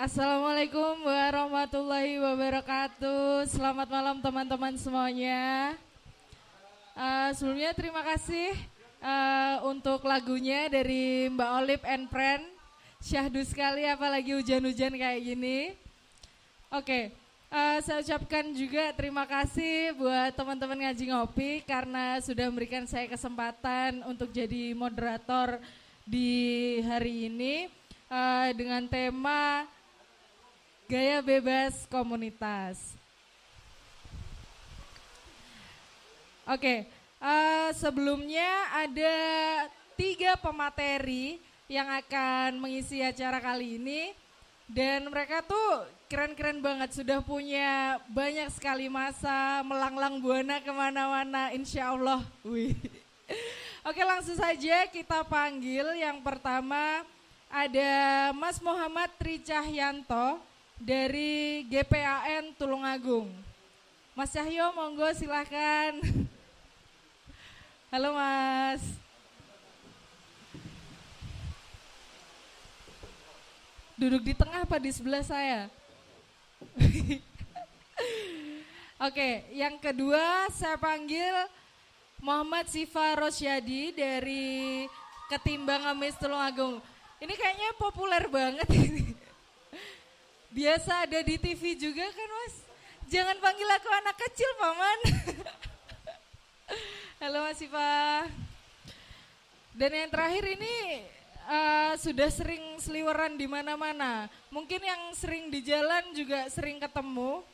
Assalamualaikum warahmatullahi wabarakatuh. Selamat malam teman-teman semuanya. Uh, sebelumnya terima kasih uh, untuk lagunya dari Mbak Olip and Friend. Syahdu sekali apalagi hujan-hujan kayak gini. Oke, okay. uh, saya ucapkan juga terima kasih buat teman-teman ngaji ngopi karena sudah memberikan saya kesempatan untuk jadi moderator di hari ini uh, dengan tema Gaya Bebas Komunitas. Oke, okay, uh, eh, sebelumnya ada tiga pemateri yang akan mengisi acara kali ini dan mereka tuh keren-keren banget sudah punya banyak sekali masa melanglang buana ke mana-mana insya Allah. Wih. Oke langsung saja kita panggil yang pertama ada Mas Muhammad Tricahyanto dari GPAN Tulungagung. Mas Cahyo, monggo silahkan. Halo Mas. Duduk di tengah apa di sebelah saya? Oke, yang kedua saya panggil Muhammad Sifa Rosyadi dari Ketimbang Amis Tulungagung. Ini kayaknya populer banget ini. Biasa ada di TV juga kan mas? Jangan panggil aku anak kecil paman. Halo Mas Siva. Dan yang terakhir ini uh, sudah sering seliweran di mana-mana. Mungkin yang sering di jalan juga sering ketemu.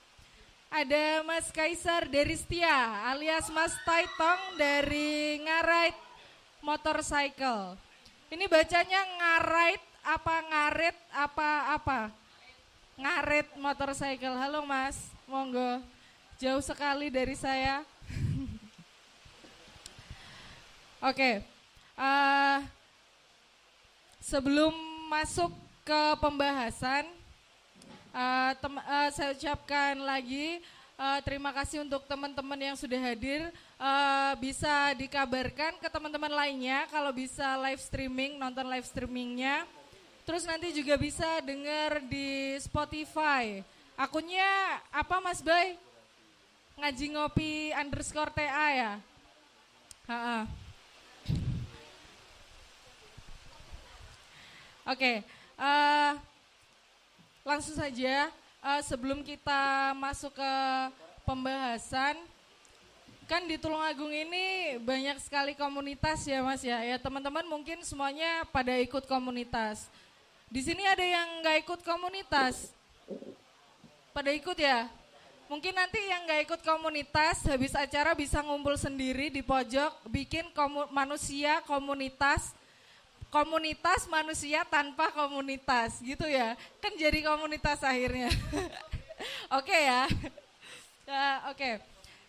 Ada Mas Kaisar dari Setia alias Mas Taitong dari Ngarait Motorcycle. Ini bacanya ngarait apa ngarit apa apa? Ngaret motorcycle. Halo Mas, monggo. Jauh sekali dari saya. Oke, okay. uh, sebelum masuk ke pembahasan, uh, uh, saya ucapkan lagi uh, terima kasih untuk teman-teman yang sudah hadir. Uh, bisa dikabarkan ke teman-teman lainnya kalau bisa live streaming, nonton live streamingnya Terus nanti juga bisa dengar di Spotify. Akunnya apa Mas Bay? Ngaji ngopi underscore TA ya? Ha. Oke, okay, uh, eh, langsung saja uh, sebelum kita masuk ke pembahasan, kan di Tulungagung ini banyak sekali komunitas ya Mas ya. Ya teman-teman mungkin semuanya pada ikut komunitas. Di sini ada yang nggak ikut komunitas. Pada ikut ya? Mungkin nanti yang nggak ikut komunitas habis acara bisa ngumpul sendiri di pojok, bikin komu manusia komunitas, komunitas manusia tanpa komunitas gitu ya. Kan jadi komunitas akhirnya. Oke okay ya. Uh, Oke. Okay.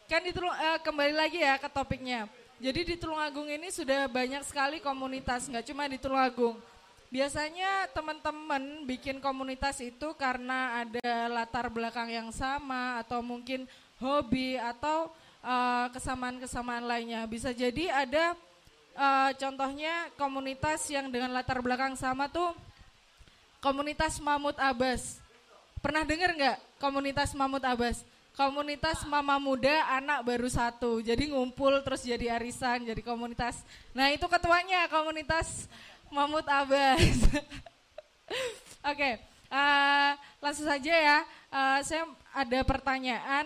Kan di uh, kembali lagi ya ke topiknya. Jadi di Tulungagung ini sudah banyak sekali komunitas, nggak cuma di Tulungagung Biasanya teman-teman bikin komunitas itu karena ada latar belakang yang sama atau mungkin hobi atau uh, kesamaan-kesamaan lainnya. Bisa jadi ada uh, contohnya komunitas yang dengan latar belakang sama tuh komunitas Mamut Abbas. Pernah dengar nggak komunitas Mamut Abbas? Komunitas mama muda anak baru satu, jadi ngumpul terus jadi arisan, jadi komunitas. Nah itu ketuanya komunitas Mamut Abbas. Oke, okay, uh, eh, langsung saja ya. Uh, saya ada pertanyaan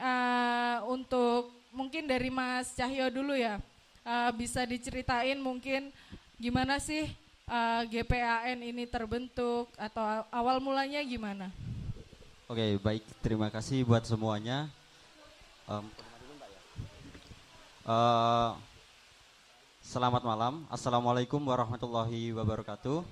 uh, untuk mungkin dari Mas Cahyo dulu ya. Uh, bisa diceritain mungkin gimana sih uh, GPAN ini terbentuk atau awal mulanya gimana? Oke, okay, baik. Terima kasih buat semuanya. Um, uh, Selamat malam. Assalamualaikum warahmatullahi wabarakatuh.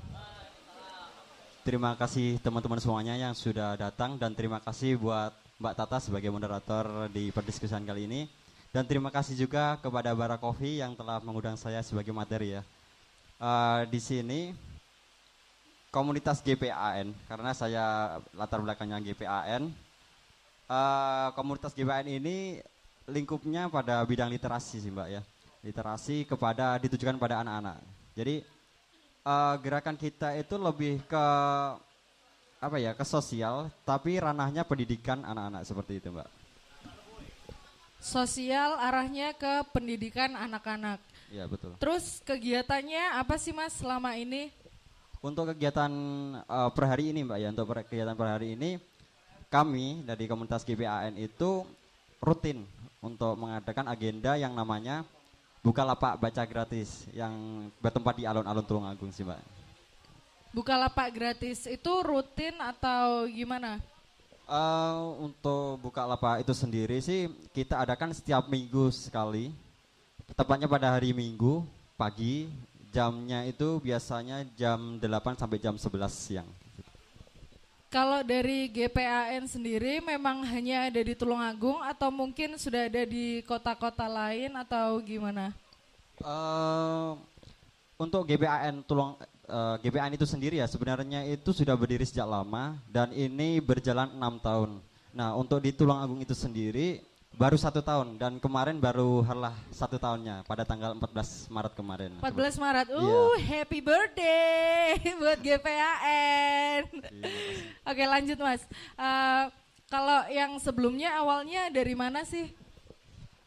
Terima kasih teman-teman semuanya yang sudah datang dan terima kasih buat Mbak Tata sebagai moderator di perdiskusian kali ini. Dan terima kasih juga kepada Bara Coffee yang telah mengundang saya sebagai materi ya. Uh, di sini komunitas GPAN karena saya latar belakangnya GPAN. Uh, komunitas GPAN ini lingkupnya pada bidang literasi sih Mbak ya literasi kepada ditujukan pada anak-anak. Jadi uh, gerakan kita itu lebih ke apa ya ke sosial tapi ranahnya pendidikan anak-anak seperti itu mbak Sosial arahnya ke pendidikan anak-anak. ya betul Terus kegiatannya apa sih Mas selama ini? untuk kegiatan eh, per hari ini mbak ya untuk per- kegiatan per hari ini kami dari komunitas GPAN itu rutin untuk mengadakan agenda yang namanya buka lapak baca gratis yang bertempat di alun-alun Tulungagung sih mbak Bukalapak gratis itu rutin atau gimana? Eh, untuk buka lapak itu sendiri sih kita adakan setiap minggu sekali. Tepatnya pada hari Minggu pagi, jamnya itu biasanya jam 8 sampai jam 11 siang. Kalau dari GPAN sendiri memang hanya ada di Tulungagung atau mungkin sudah ada di kota-kota lain atau gimana? Eh, untuk GPAN Tulung eh, GPAN itu sendiri ya sebenarnya itu sudah berdiri sejak lama dan ini berjalan enam tahun. Nah untuk di Tulungagung itu sendiri baru satu tahun dan kemarin baru halah satu tahunnya pada tanggal 14 Maret kemarin. 14 Maret. Iya. Uh, happy birthday buat GPAN. Oke, lanjut Mas. Eh, kalau yang sebelumnya awalnya dari mana sih?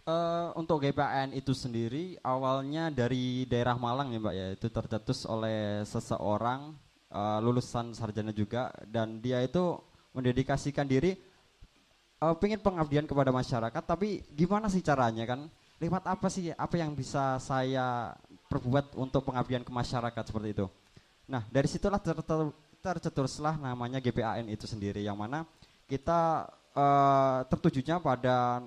Eh, untuk GPAN itu sendiri awalnya dari daerah Malang ya Mbak ya itu tercetus oleh seseorang eh, lulusan sarjana juga dan dia itu mendedikasikan diri eh, pengen pengabdian kepada masyarakat tapi gimana sih caranya kan lewat apa sih apa yang bisa saya perbuat untuk pengabdian ke masyarakat seperti itu nah dari situlah tercetus- tercetuslah namanya GPAN itu sendiri yang mana kita eh, tertujunya pada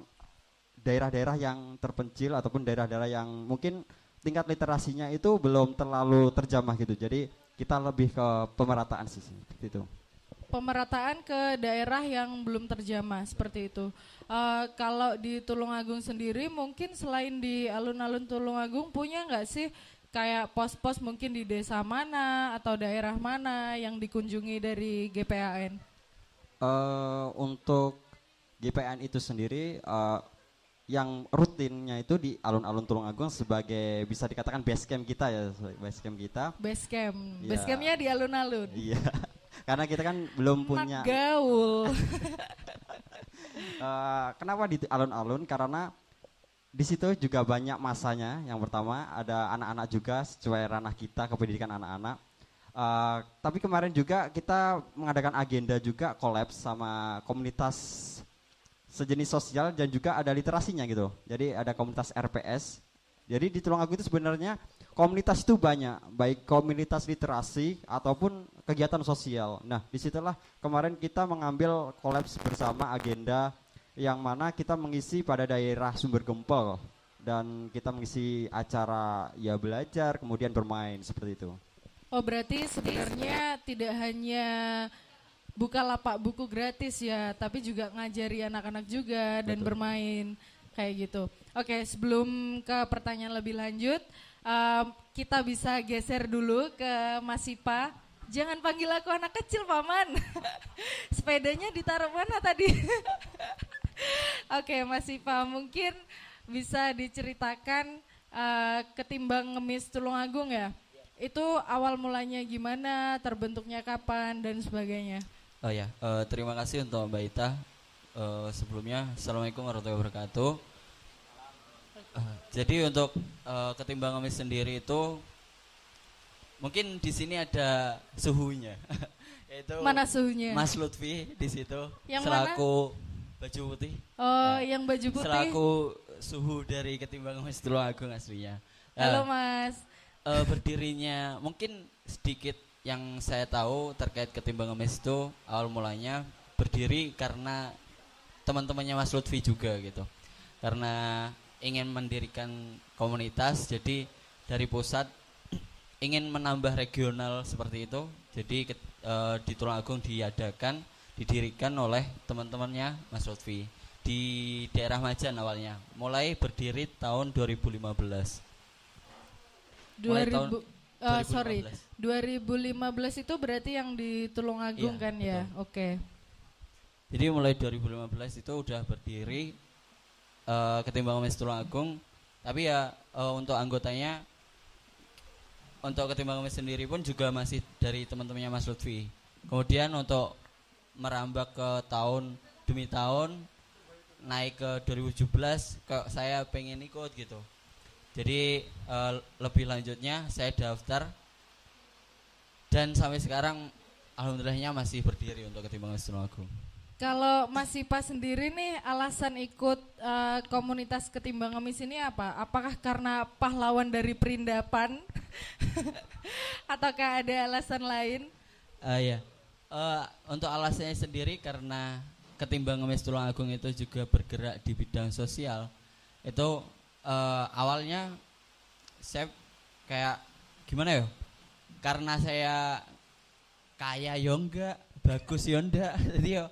daerah-daerah yang terpencil ataupun daerah-daerah yang mungkin tingkat literasinya itu belum terlalu terjamah gitu. Jadi kita lebih ke pemerataan sih seperti itu. Pemerataan ke daerah yang belum terjamah seperti itu. Eh, kalau di Tulungagung sendiri mungkin selain di alun-alun Tulungagung punya nggak sih kayak pos-pos mungkin di desa mana atau daerah mana yang dikunjungi dari GPAN? Eh, untuk GPN itu sendiri eh, yang rutinnya itu di alun-alun Tulungagung sebagai bisa dikatakan base camp kita ya, base camp kita. Base camp. Iya. Base campnya di alun-alun. Iya. Karena kita kan belum punya Anak gaul. Eh, kenapa di alun-alun? Karena di situ juga banyak masanya. Yang pertama ada anak-anak juga sesuai ranah kita kependidikan anak-anak. Eh, tapi kemarin juga kita mengadakan agenda juga kolaps sama komunitas sejenis sosial dan juga ada literasinya gitu. Jadi ada komunitas RPS. Jadi di Tulungagung itu sebenarnya komunitas itu banyak, baik komunitas literasi ataupun kegiatan sosial. Nah, di situlah kemarin kita mengambil kolaps bersama agenda yang mana kita mengisi pada daerah sumber gempol dan kita mengisi acara ya belajar kemudian bermain seperti itu. Oh berarti sebenarnya tidak hanya buka lapak buku gratis ya, tapi juga ngajari anak-anak juga dan Betul. bermain kayak gitu. Oke, sebelum ke pertanyaan lebih lanjut, em, kita bisa geser dulu ke Mas Sipa. Jangan panggil aku anak kecil, Paman. Sepedanya ditaruh mana tadi? Oke, Mas Sipa, mungkin bisa diceritakan eh, ketimbang ngemis Tulungagung ya? Itu awal mulanya gimana, terbentuknya kapan dan sebagainya. Oh ya, eh, terima kasih untuk Mbak Ita. Eh, sebelumnya, Assalamualaikum warahmatullahi wabarakatuh. Jadi untuk eh, ketimbang ngemis sendiri itu, mungkin di sini ada suhunya, yaitu Mana suhunya? Mas Lutfi di situ Yang selaku baju putih, Oh, Ya. yang baju putih. selaku suhu dari ketimbang ngemis Tulungagung aslinya. Nah, Halo Mas. eh, berdirinya mungkin sedikit yang saya tahu terkait ketimbang ngemis itu awal mulanya berdiri karena teman-temannya Mas Lutfi juga gitu karena ingin mendirikan komunitas jadi dari pusat ingin menambah regional seperti itu jadi ket- eh, di Tulungagung diadakan didirikan oleh teman-temannya Mas Lutfi di daerah Majan awalnya mulai berdiri tahun 2015 Mulai 2000 tahun eh, sorry, 2015. 2015 itu berarti yang di Tulungagung Iya, kan ya? Oke. Jadi mulai 2015 itu udah berdiri eh, ketimbang Mes Tulungagung, tapi ya eh, untuk anggotanya untuk ketimbang Mes sendiri pun juga masih dari teman-temannya Mas Lutfi. kemudian untuk merambah ke tahun demi tahun naik ke 2017 ke saya pengen ikut gitu. Jadi eh, lebih lanjutnya saya daftar. Dan sampai sekarang alhamdulillahnya masih berdiri untuk ketimbangan Tulungagung Kalau Mas Sipa sendiri nih alasan ikut eh, komunitas ketimbang ngemis ini apa? Apakah karena pahlawan dari perindapan? Ataukah ada alasan lain? Ah ya. Eh, untuk alasannya sendiri karena ketimbang ngemis Tulungagung itu juga bergerak di bidang sosial. Itu eh, awalnya saya kayak gimana ya? Karena saya kaya yo enggak, bagus yo enggak. Jadi yo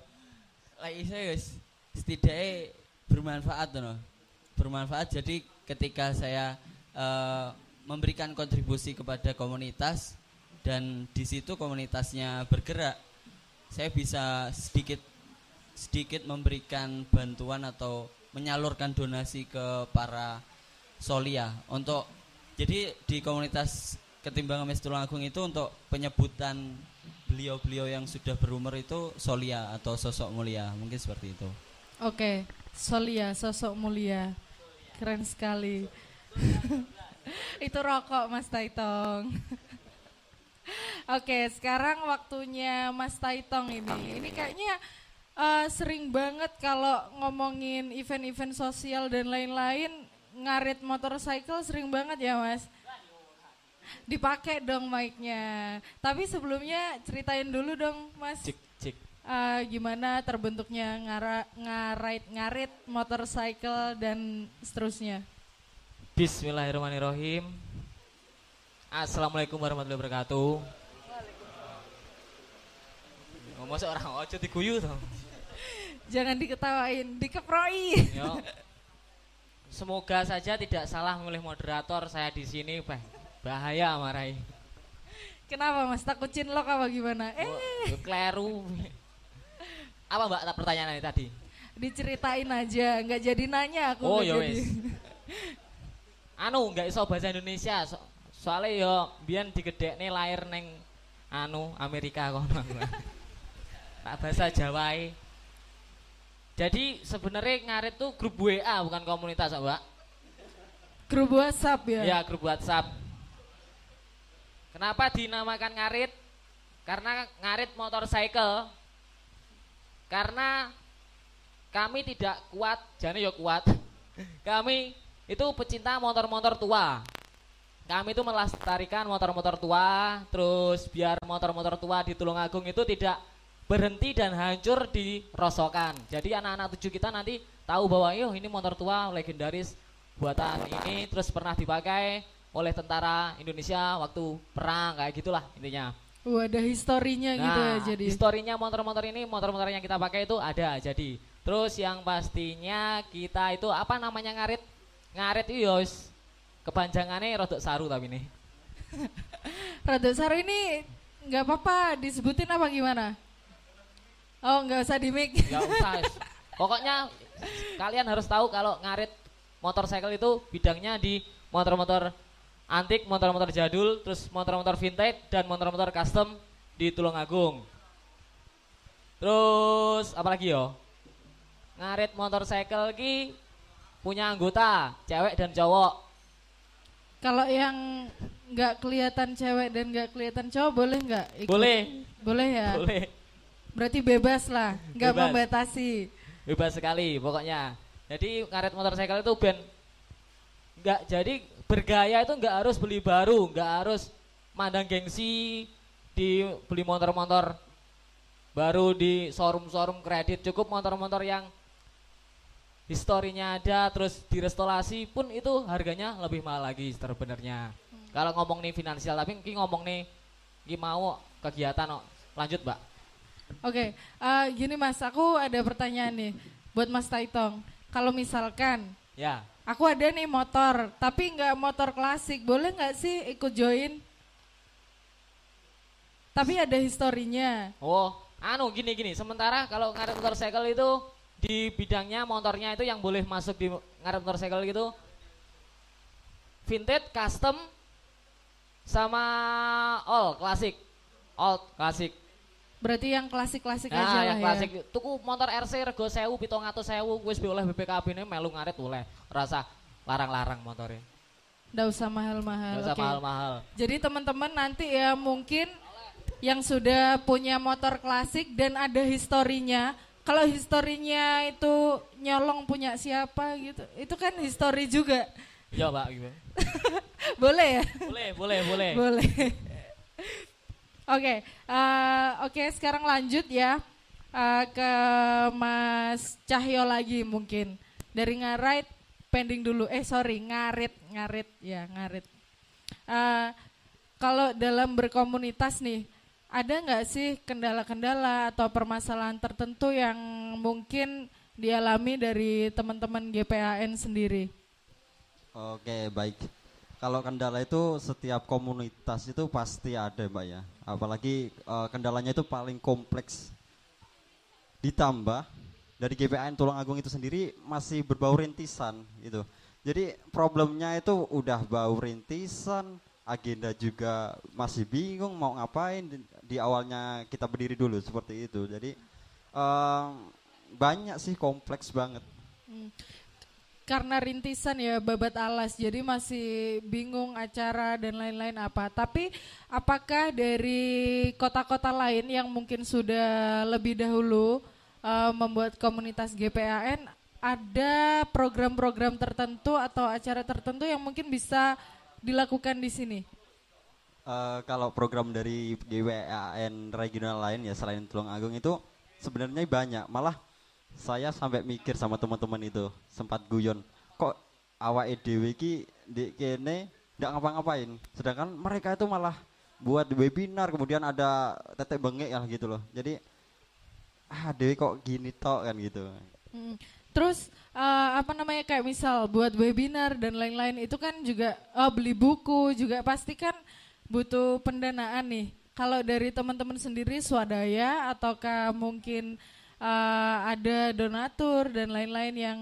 lagi saya wis setidaknya bermanfaat no. Bermanfaat jadi ketika saya eh, memberikan kontribusi kepada komunitas dan di situ komunitasnya bergerak saya bisa sedikit sedikit memberikan bantuan atau menyalurkan donasi ke para solia untuk jadi di komunitas ketimbang Mes Tulungagung itu untuk penyebutan beliau-beliau yang sudah berumur itu solia atau sosok mulia mungkin seperti itu Oke, Solia, sosok mulia. Keren sekali. Itu rokok Mas Taitong. Oke, sekarang waktunya Mas Taitong ini. Ini kayaknya eh, sering banget kalau ngomongin event-event sosial dan lain-lain, ngarit motorcycle sering banget ya Mas. Dipakai dong mic-nya. Tapi sebelumnya ceritain dulu dong Mas. cik cik Eh, gimana terbentuknya ngara, ngarit ngarit motorcycle dan seterusnya. Bismillahirrahmanirrahim. Assalamualaikum warahmatullahi wabarakatuh. Ngomong seorang ojo diguyu toh. Jangan diketawain, dikeproi. Yo. Semoga saja tidak salah memilih moderator saya di sini, Pak. Bahaya marahi. Kenapa Mas takut cinlok apa gimana? Eh, Yo kleru. Apa Mbak tak pertanyaannya tadi? diceritain aja, nggak jadi nanya aku. Oh ya wis. Anu nggak iso bahasa Indonesia. So, soalnya yo biyen digedekne lahir neng anu Amerika kono. tak bahasa Jawa. Jadi sebenarnya ngarit tuh grup WA bukan komunitas, Mbak. Grup WhatsApp ya. Ya, grup WhatsApp. Kenapa dinamakan ngarit? Karena ngarit motorcycle. Karena kami tidak kuat, jane ya kuat. Kami itu pecinta motor-motor tua. Kami itu melestarikan motor-motor tua, terus biar motor-motor tua di Tulungagung itu tidak berhenti dan hancur di rosokan. Jadi anak-anak tujuh kita nanti tahu bahwa yo ini motor tua legendaris buatan ini terus pernah dipakai oleh tentara Indonesia waktu perang kayak gitulah intinya. Wah, ada historinya gitu ya jadi. historinya motor-motor ini, motor-motor yang kita pakai itu ada. Jadi, terus yang pastinya kita itu apa namanya ngarit? Ngarit itu yos kepanjangannya rodok saru tapi ini. Rada Saru ini nggak apa-apa disebutin apa gimana? Oh, nggak usah di mic. Gak usah. Pokoknya kalian harus tahu kalau ngarit motorcycle itu bidangnya di motor-motor antik, motor-motor jadul, terus motor-motor vintage dan motor-motor custom di Tulungagung. Terus apalagi yo? Ngarit motorcycle ki punya anggota, cewek dan cowok. Kalau yang nggak kelihatan cewek dan nggak kelihatan cowok boleh nggak? Boleh, Boleh ya. boleh. Berarti bebas lah, nggak membatasi. Bebas sekali pokoknya. Jadi ngarit motorcycle itu ben nggak jadi bergaya itu nggak harus beli baru, nggak harus mandang gengsi di beli motor-motor baru di showroom-showroom kredit. Cukup motor-motor yang historinya ada terus direstorasi pun itu harganya lebih mahal lagi sebenarnya. Kalau ngomong nih finansial tapi ngomong nih ini mau kegiatan oh. lanjut mbak. Oke, eh, gini Mas, aku ada pertanyaan nih buat Mas Taitong. Kalau misalkan ya aku ada nih motor, tapi nggak motor klasik, boleh nggak sih ikut join? Tapi ada historinya. Oh, anu gini gini. Sementara kalau ngaret motorcycle itu di bidangnya motornya itu yang boleh masuk di ngaret motorcycle gitu vintage, custom, sama all klasik, all klasik. Berarti yang klasik-klasik aja Nah, lah yang ya. klasik tuku motor RC rego 1000 700.000 wis oleh BPKB ini melu ngarit oleh. Rasa larang-larang motornya. Nggak usah mahal-mahal. Gak usah oke. mahal-mahal. Jadi teman-teman nanti ya mungkin yang sudah punya motor klasik dan ada historinya. Kalau historinya itu nyolong punya siapa gitu, itu kan histori juga. Ya, Pak, gimana? Boleh ya? Boleh, boleh, boleh. Boleh. Oke, eh, oke sekarang lanjut ya eh, ke Mas Cahyo lagi mungkin dari ngarit pending dulu. Eh sorry ngarit ngarit ya ngarit. Eh, kalau dalam berkomunitas nih ada nggak sih kendala-kendala atau permasalahan tertentu yang mungkin dialami dari teman-teman GPAN sendiri? Oke, baik. Kalau kendala itu setiap komunitas itu pasti ada, Mbak ya. Apalagi eh, kendalanya itu paling kompleks. Ditambah dari GPAN Tulungagung itu sendiri masih berbau rintisan gitu. Jadi problemnya itu udah bau rintisan, agenda juga masih bingung mau ngapain di, awalnya kita berdiri dulu seperti itu. Jadi em, banyak sih kompleks banget. Karena rintisan ya babat alas. Jadi masih bingung acara dan lain-lain apa. Tapi apakah dari kota-kota lain yang mungkin sudah lebih dahulu eh, membuat komunitas GPAN ada program-program tertentu atau acara tertentu yang mungkin bisa dilakukan di sini? Eh, kalau program dari GWAN regional lain ya selain Tulungagung itu sebenarnya banyak. Malah saya sampai mikir sama teman-teman itu sempat guyon. Kok awak EDW ki di kene nggak ngapa-ngapain. Sedangkan mereka itu malah buat webinar kemudian ada tetek bengek ya gitu loh. Jadi ah Dewi kok gini tok kan gitu. Hmm. Terus eh, apa namanya kayak misal buat webinar dan lain-lain itu kan juga oh, beli buku juga pasti kan butuh pendanaan nih. Kalau dari teman-teman sendiri swadaya ataukah mungkin eh, ada donatur dan lain-lain yang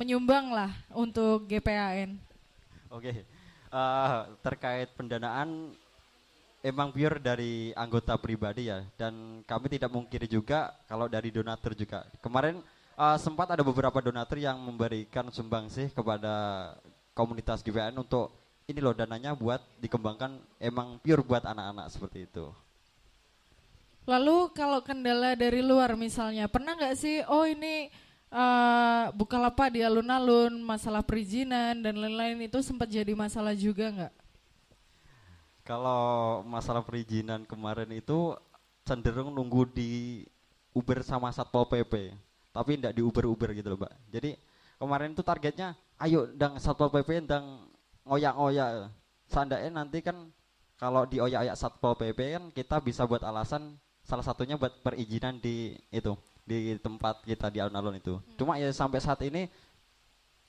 menyumbang lah untuk GPAN. Oke, Eh, terkait pendanaan emang pure dari anggota pribadi ya, dan kami tidak mungkiri juga kalau dari donatur juga. Kemarin eh, sempat ada beberapa donatur yang memberikan sumbangsih kepada komunitas GPN untuk ini loh dananya buat dikembangkan emang pure buat anak-anak seperti itu. Lalu kalau kendala dari luar misalnya, pernah nggak sih, oh ini eh Bukalapak di alun-alun, masalah perizinan dan lain-lain itu sempat jadi masalah juga nggak? Kalau masalah perizinan kemarin itu cenderung nunggu di Uber sama Satpol PP, tapi tidak di Uber-Uber gitu loh, Mbak. Jadi kemarin itu targetnya, ayo dang Satpol PP dang ngoyak-ngoyak. Seandainya nanti kan kalau di oyak-oyak Satpol PP kan kita bisa buat alasan salah satunya buat perizinan di itu di tempat kita di alun-alun itu. Cuma ya sampai saat ini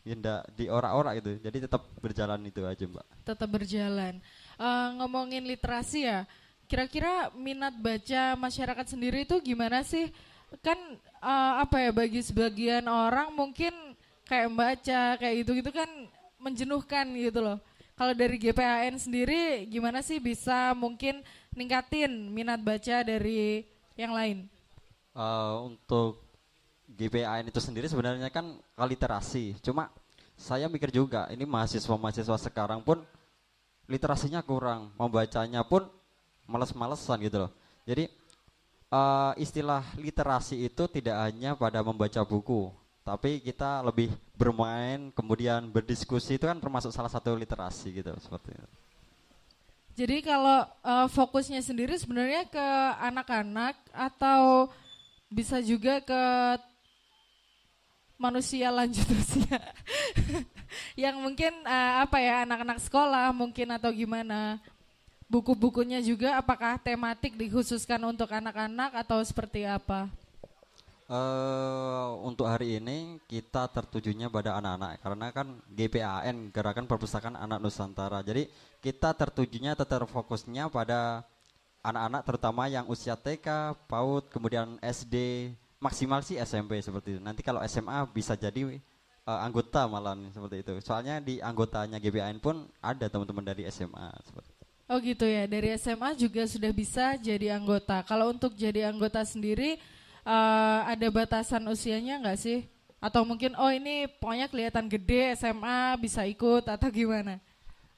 ya ndak di ora-ora gitu. Jadi tetap berjalan itu aja, Mbak. tetap berjalan. Eh, ngomongin literasi ya, kira-kira minat baca masyarakat sendiri itu gimana sih? Kan eh, apa ya bagi sebagian orang mungkin kayak baca kayak gitu-gitu kan menjenuhkan gitu loh. Kalau dari GPAN sendiri gimana sih bisa mungkin ningkatin minat baca dari yang lain? Eh, untuk GPAN itu sendiri sebenarnya kan literasi. Cuma saya mikir juga ini mahasiswa-mahasiswa sekarang pun literasinya kurang, membacanya pun males-malesan gitu loh. Jadi eh, istilah literasi itu tidak hanya pada membaca buku, tapi kita lebih bermain, kemudian berdiskusi itu kan termasuk salah satu literasi gitu seperti itu. Jadi kalau eh, fokusnya sendiri sebenarnya ke anak-anak atau bisa juga ke manusia lanjut usia yang mungkin eh, apa ya anak-anak sekolah mungkin atau gimana buku-bukunya juga apakah tematik dikhususkan untuk anak-anak atau seperti apa? Eh untuk hari ini kita tertujunya pada anak-anak karena kan GPAN Gerakan Perpustakaan Anak Nusantara. Jadi kita tertujunya atau terfokusnya pada anak-anak terutama yang usia TK, PAUD, kemudian SD, maksimal sih SMP seperti itu. Nanti kalau SMA bisa jadi eh, anggota malah seperti itu. Soalnya di anggotanya GPAN pun ada teman-teman dari SMA seperti itu. Oh gitu ya, dari SMA juga sudah bisa jadi anggota. Kalau untuk jadi anggota sendiri uh, ada batasan usianya nggak sih? Atau mungkin oh ini pokoknya kelihatan gede SMA bisa ikut atau gimana?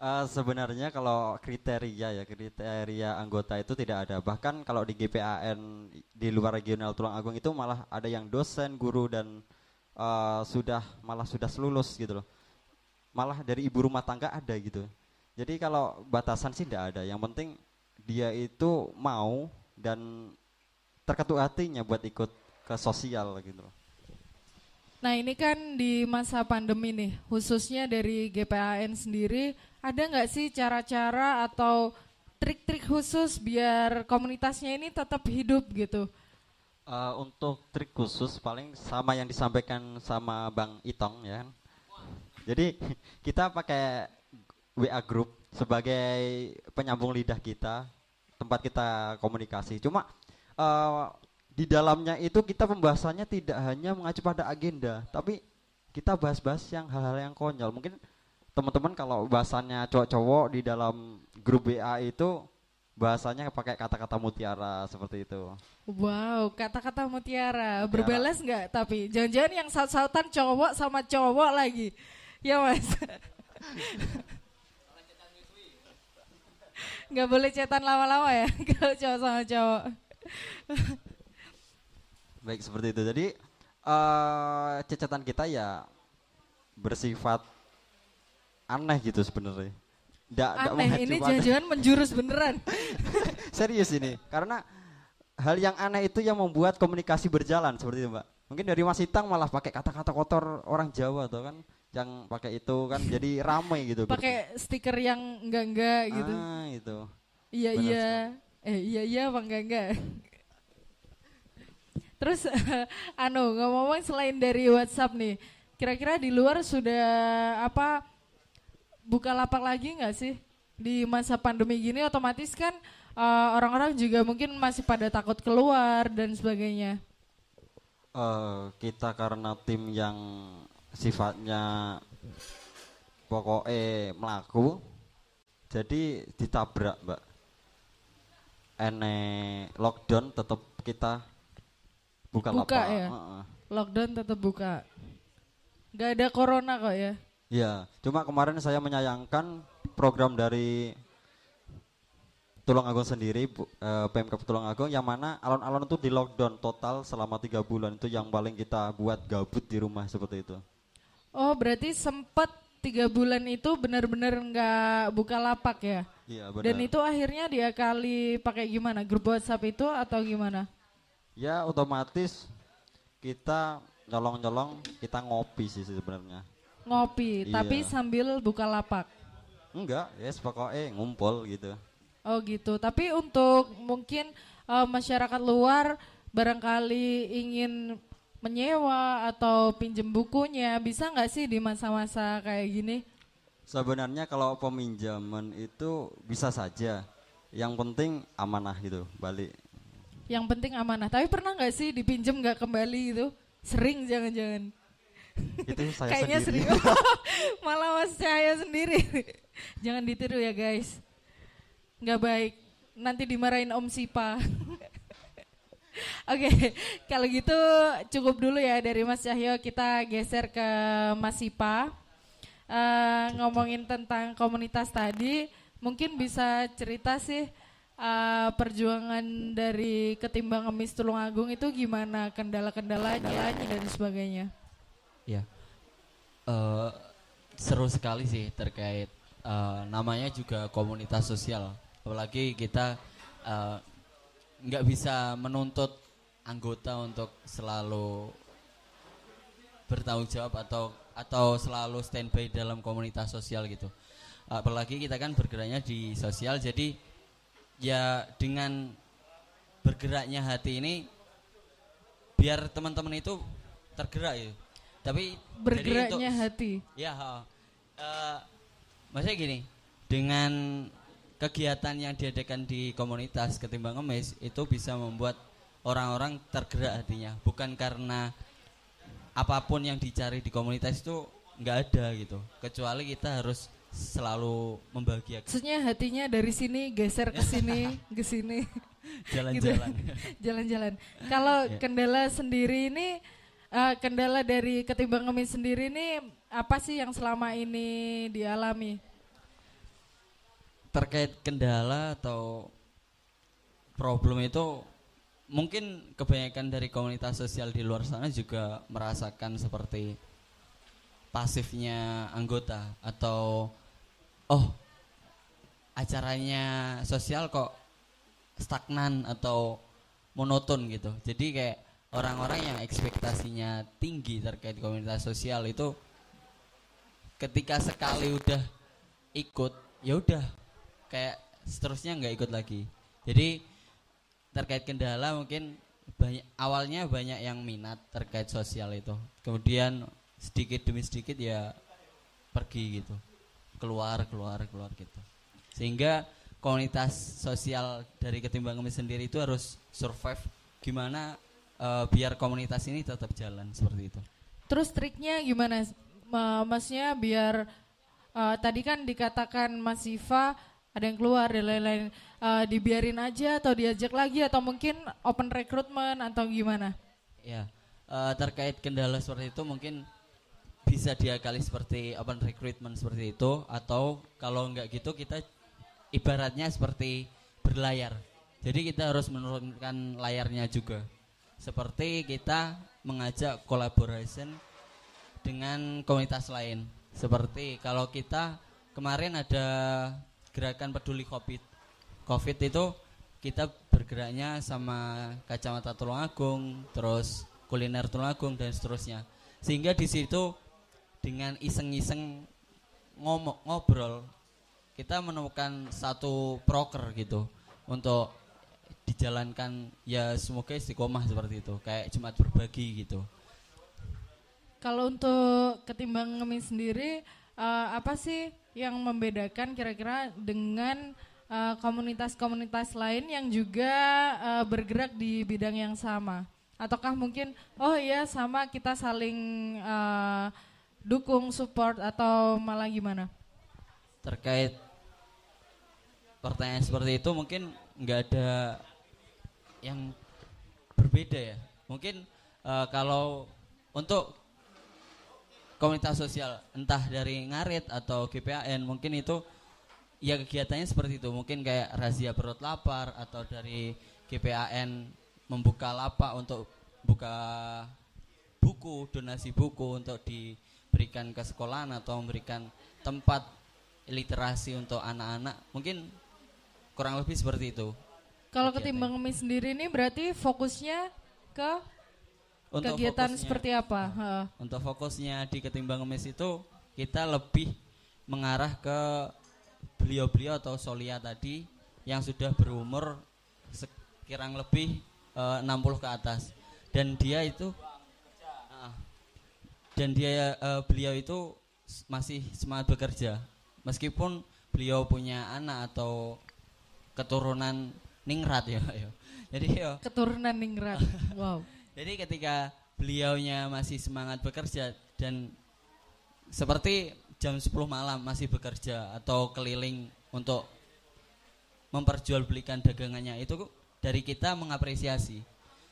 Uh, sebenarnya kalau kriteria ya kriteria anggota itu tidak ada. Bahkan kalau di GPAN di luar regional Tulungagung itu malah ada yang dosen, guru dan uh, sudah malah sudah lulus gitu loh. Malah dari ibu rumah tangga ada gitu. Jadi kalau batasan sih tidak ada. Yang penting dia itu mau dan terketuk hatinya buat ikut ke sosial gitu. Nah ini kan di masa pandemi nih, khususnya dari GPAN sendiri, ada nggak sih cara-cara atau trik-trik khusus biar komunitasnya ini tetap hidup gitu? Uh, untuk trik khusus paling sama yang disampaikan sama Bang Itong ya. Kan. Jadi kita pakai WA group sebagai penyambung lidah kita, tempat kita komunikasi. Cuma uh, di dalamnya itu kita pembahasannya tidak hanya mengacu pada agenda, tapi kita bahas-bahas yang hal-hal yang konyol. Mungkin teman-teman kalau bahasannya cowok-cowok di dalam grup WA itu bahasanya pakai kata-kata mutiara seperti itu. Wow, kata-kata mutiara. Berbalas nggak? Tapi jangan-jangan yang saut-sautan cowok sama cowok lagi. Ya mas. nggak boleh cetan lama-lama ya kalau cowok sama cowok. Baik seperti itu. Jadi uh, cecetan kita ya bersifat aneh gitu sebenarnya. aneh, ini jangan-jangan menjurus beneran. Serius ini, karena hal yang aneh itu yang membuat komunikasi berjalan seperti itu, Mbak. Mungkin dari Mas Itang malah pakai kata-kata kotor orang Jawa tuh kan, yang pakai itu kan jadi ramai gitu. Pakai stiker yang enggak-enggak gitu. Ah, itu. Iya Benar iya. Sekali. Eh iya iya apa enggak enggak. Terus anu ngomong-ngomong selain dari WhatsApp nih, kira-kira di luar sudah apa buka lapak lagi nggak sih di masa pandemi gini? Otomatis kan eh, orang-orang juga mungkin masih pada takut keluar dan sebagainya. Uh, kita karena tim yang sifatnya pokoknya melaku, jadi ditabrak mbak ene lockdown tetap kita buka, buka ya. Uh -uh. Lockdown tetap buka. Gak ada corona kok ya. Iya, cuma kemarin saya menyayangkan program dari Tulungagung sendiri, uh, PMK Tulungagung yang mana alon-alon itu di lockdown total selama tiga bulan itu yang paling kita buat gabut di rumah seperti itu. Oh, berarti sempat tiga bulan itu benar-benar nggak buka lapak ya? Iya benar. Dan itu akhirnya dia kali pakai gimana? Grup WhatsApp itu atau gimana? Ya otomatis kita nyolong-nyolong kita ngopi sih sebenarnya. Ngopi, iya. tapi sambil buka lapak. Enggak, ya yes, pokoknya ngumpul gitu. Oh gitu. Tapi untuk mungkin uh, masyarakat luar barangkali ingin menyewa atau pinjem bukunya, bisa nggak sih di masa-masa kayak gini? Sebenarnya kalau peminjaman itu bisa saja. Yang penting amanah gitu, balik. Yang penting amanah. Tapi pernah nggak sih dipinjam nggak kembali itu? Sering jangan-jangan. Itu saya Kayaknya sendiri. sering. Malah mas saya sendiri. jangan ditiru ya guys. Nggak baik. Nanti dimarahin Om Sipa. Oke, okay, kalau gitu cukup dulu ya dari Mas Cahyo. Kita geser ke Mas Sipa uh, ngomongin tentang komunitas tadi, mungkin bisa cerita sih uh, perjuangan dari ketimbang emis Tulungagung itu gimana kendala-kendalanya dan sebagainya. Ya, uh, seru sekali sih terkait uh, namanya juga komunitas sosial. Apalagi kita nggak bisa menuntut anggota untuk selalu bertanggung jawab atau atau selalu standby dalam komunitas sosial gitu. Apalagi kita kan bergeraknya di sosial, jadi ya dengan bergeraknya hati ini biar teman-teman itu tergerak ya. Tapi bergeraknya itu, hati. Ya, uh, maksudnya gini, dengan kegiatan yang diadakan di komunitas ketimbang ngemis itu bisa membuat orang-orang tergerak hatinya, bukan karena apa pun yang dicari di komunitas itu nggak ada gitu kecuali kita harus selalu membahagiakan Maksudnya hatinya dari sini geser ke sini, ke sini. jalan-jalan. Jalan-jalan. Kalau Ya. kendala sendiri ini eh, kendala dari ketimbang ngemis sendiri ini apa sih yang selama ini dialami? Terkait kendala atau problem itu mungkin kebanyakan dari komunitas sosial di luar sana juga merasakan seperti pasifnya anggota atau oh acaranya sosial kok stagnan atau monoton gitu. Jadi kayak orang-orang yang ekspektasinya tinggi terkait komunitas sosial itu ketika sekali udah ikut ya udah kayak seterusnya nggak ikut lagi. Jadi terkait kendala mungkin banyak awalnya banyak yang minat terkait sosial itu. Kemudian sedikit demi sedikit ya pergi gitu. Keluar, keluar, keluar gitu. Sehingga komunitas sosial dari ketimbang Kemis sendiri itu harus survive gimana eh, biar komunitas ini tetap jalan seperti itu. Terus triknya gimana? Ma- Maksudnya biar eh, tadi kan dikatakan Mas Siva ada yang keluar dan lain-lain. Eh, dibiarin aja atau diajak lagi atau mungkin open recruitment atau gimana? Ya, eh, terkait kendala seperti itu mungkin bisa diakali seperti open recruitment seperti itu atau kalau enggak gitu kita ibaratnya seperti berlayar. Jadi kita harus menurunkan layarnya juga. Seperti kita mengajak collaboration dengan komunitas lain. Seperti kalau kita kemarin ada gerakan peduli Covid. Covid itu kita bergeraknya sama kacamata Tulungagung, terus kuliner Tulungagung dan seterusnya. Sehingga di situ dengan iseng-iseng ngomong ngobrol kita menemukan satu proker gitu untuk dijalankan ya semoga istiqomah seperti itu kayak Jumat berbagi gitu. Kalau untuk ketimbang ngemis sendiri, eh, apa sih yang membedakan kira-kira dengan eh, komunitas-komunitas lain yang juga eh, bergerak di bidang yang sama? Ataukah mungkin, oh iya sama kita saling eh, dukung, support atau malah gimana? terkait pertanyaan seperti itu mungkin nggak ada yang berbeda ya mungkin eh, kalau untuk komunitas sosial entah dari ngarit atau GPAN mungkin itu ya kegiatannya seperti itu. Mungkin kayak razia perut lapar atau dari GPAN membuka lapak untuk buka buku donasi buku untuk diberikan ke sekolahan atau memberikan tempat literasi untuk anak-anak. Mungkin kurang lebih seperti itu. Kalau ketimbang ngemis sendiri ini berarti fokusnya ke untuk kegiatan fokusnya- seperti apa? Heeh. untuk fokusnya di ketimbang ngemis itu kita lebih mengarah ke beliau-beliau atau solia tadi yang sudah berumur sekirang lebih eh, 60 ke atas dan dia itu Ah. dan dia eh, beliau itu masih semangat bekerja meskipun beliau punya anak atau keturunan ningrat ya, ya. jadi ya keturunan ningrat. wow. Jadi ketika beliaunya masih semangat bekerja dan seperti jam 10 malam masih bekerja atau keliling untuk memperjualbelikan dagangannya itu dari kita mengapresiasi.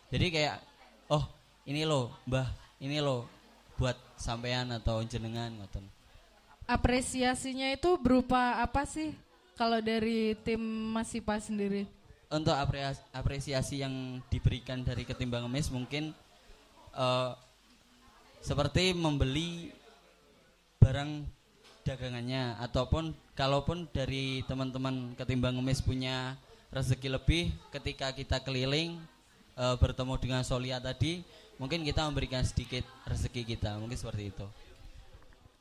Jadi kayak oh ini loh Mbah, ini loh buat sampean atau jenengan ngoten. Apresiasinya itu berupa apa sih? Kalau dari tim Mas Sipa sendiri? Untuk apresiasi yang diberikan dari ketimbang emis mungkin eh, seperti membeli barang dagangannya ataupun kalaupun dari teman-teman ketimbang emis punya rezeki lebih ketika kita keliling eh, bertemu dengan Solia tadi mungkin kita memberikan sedikit rezeki kita mungkin seperti itu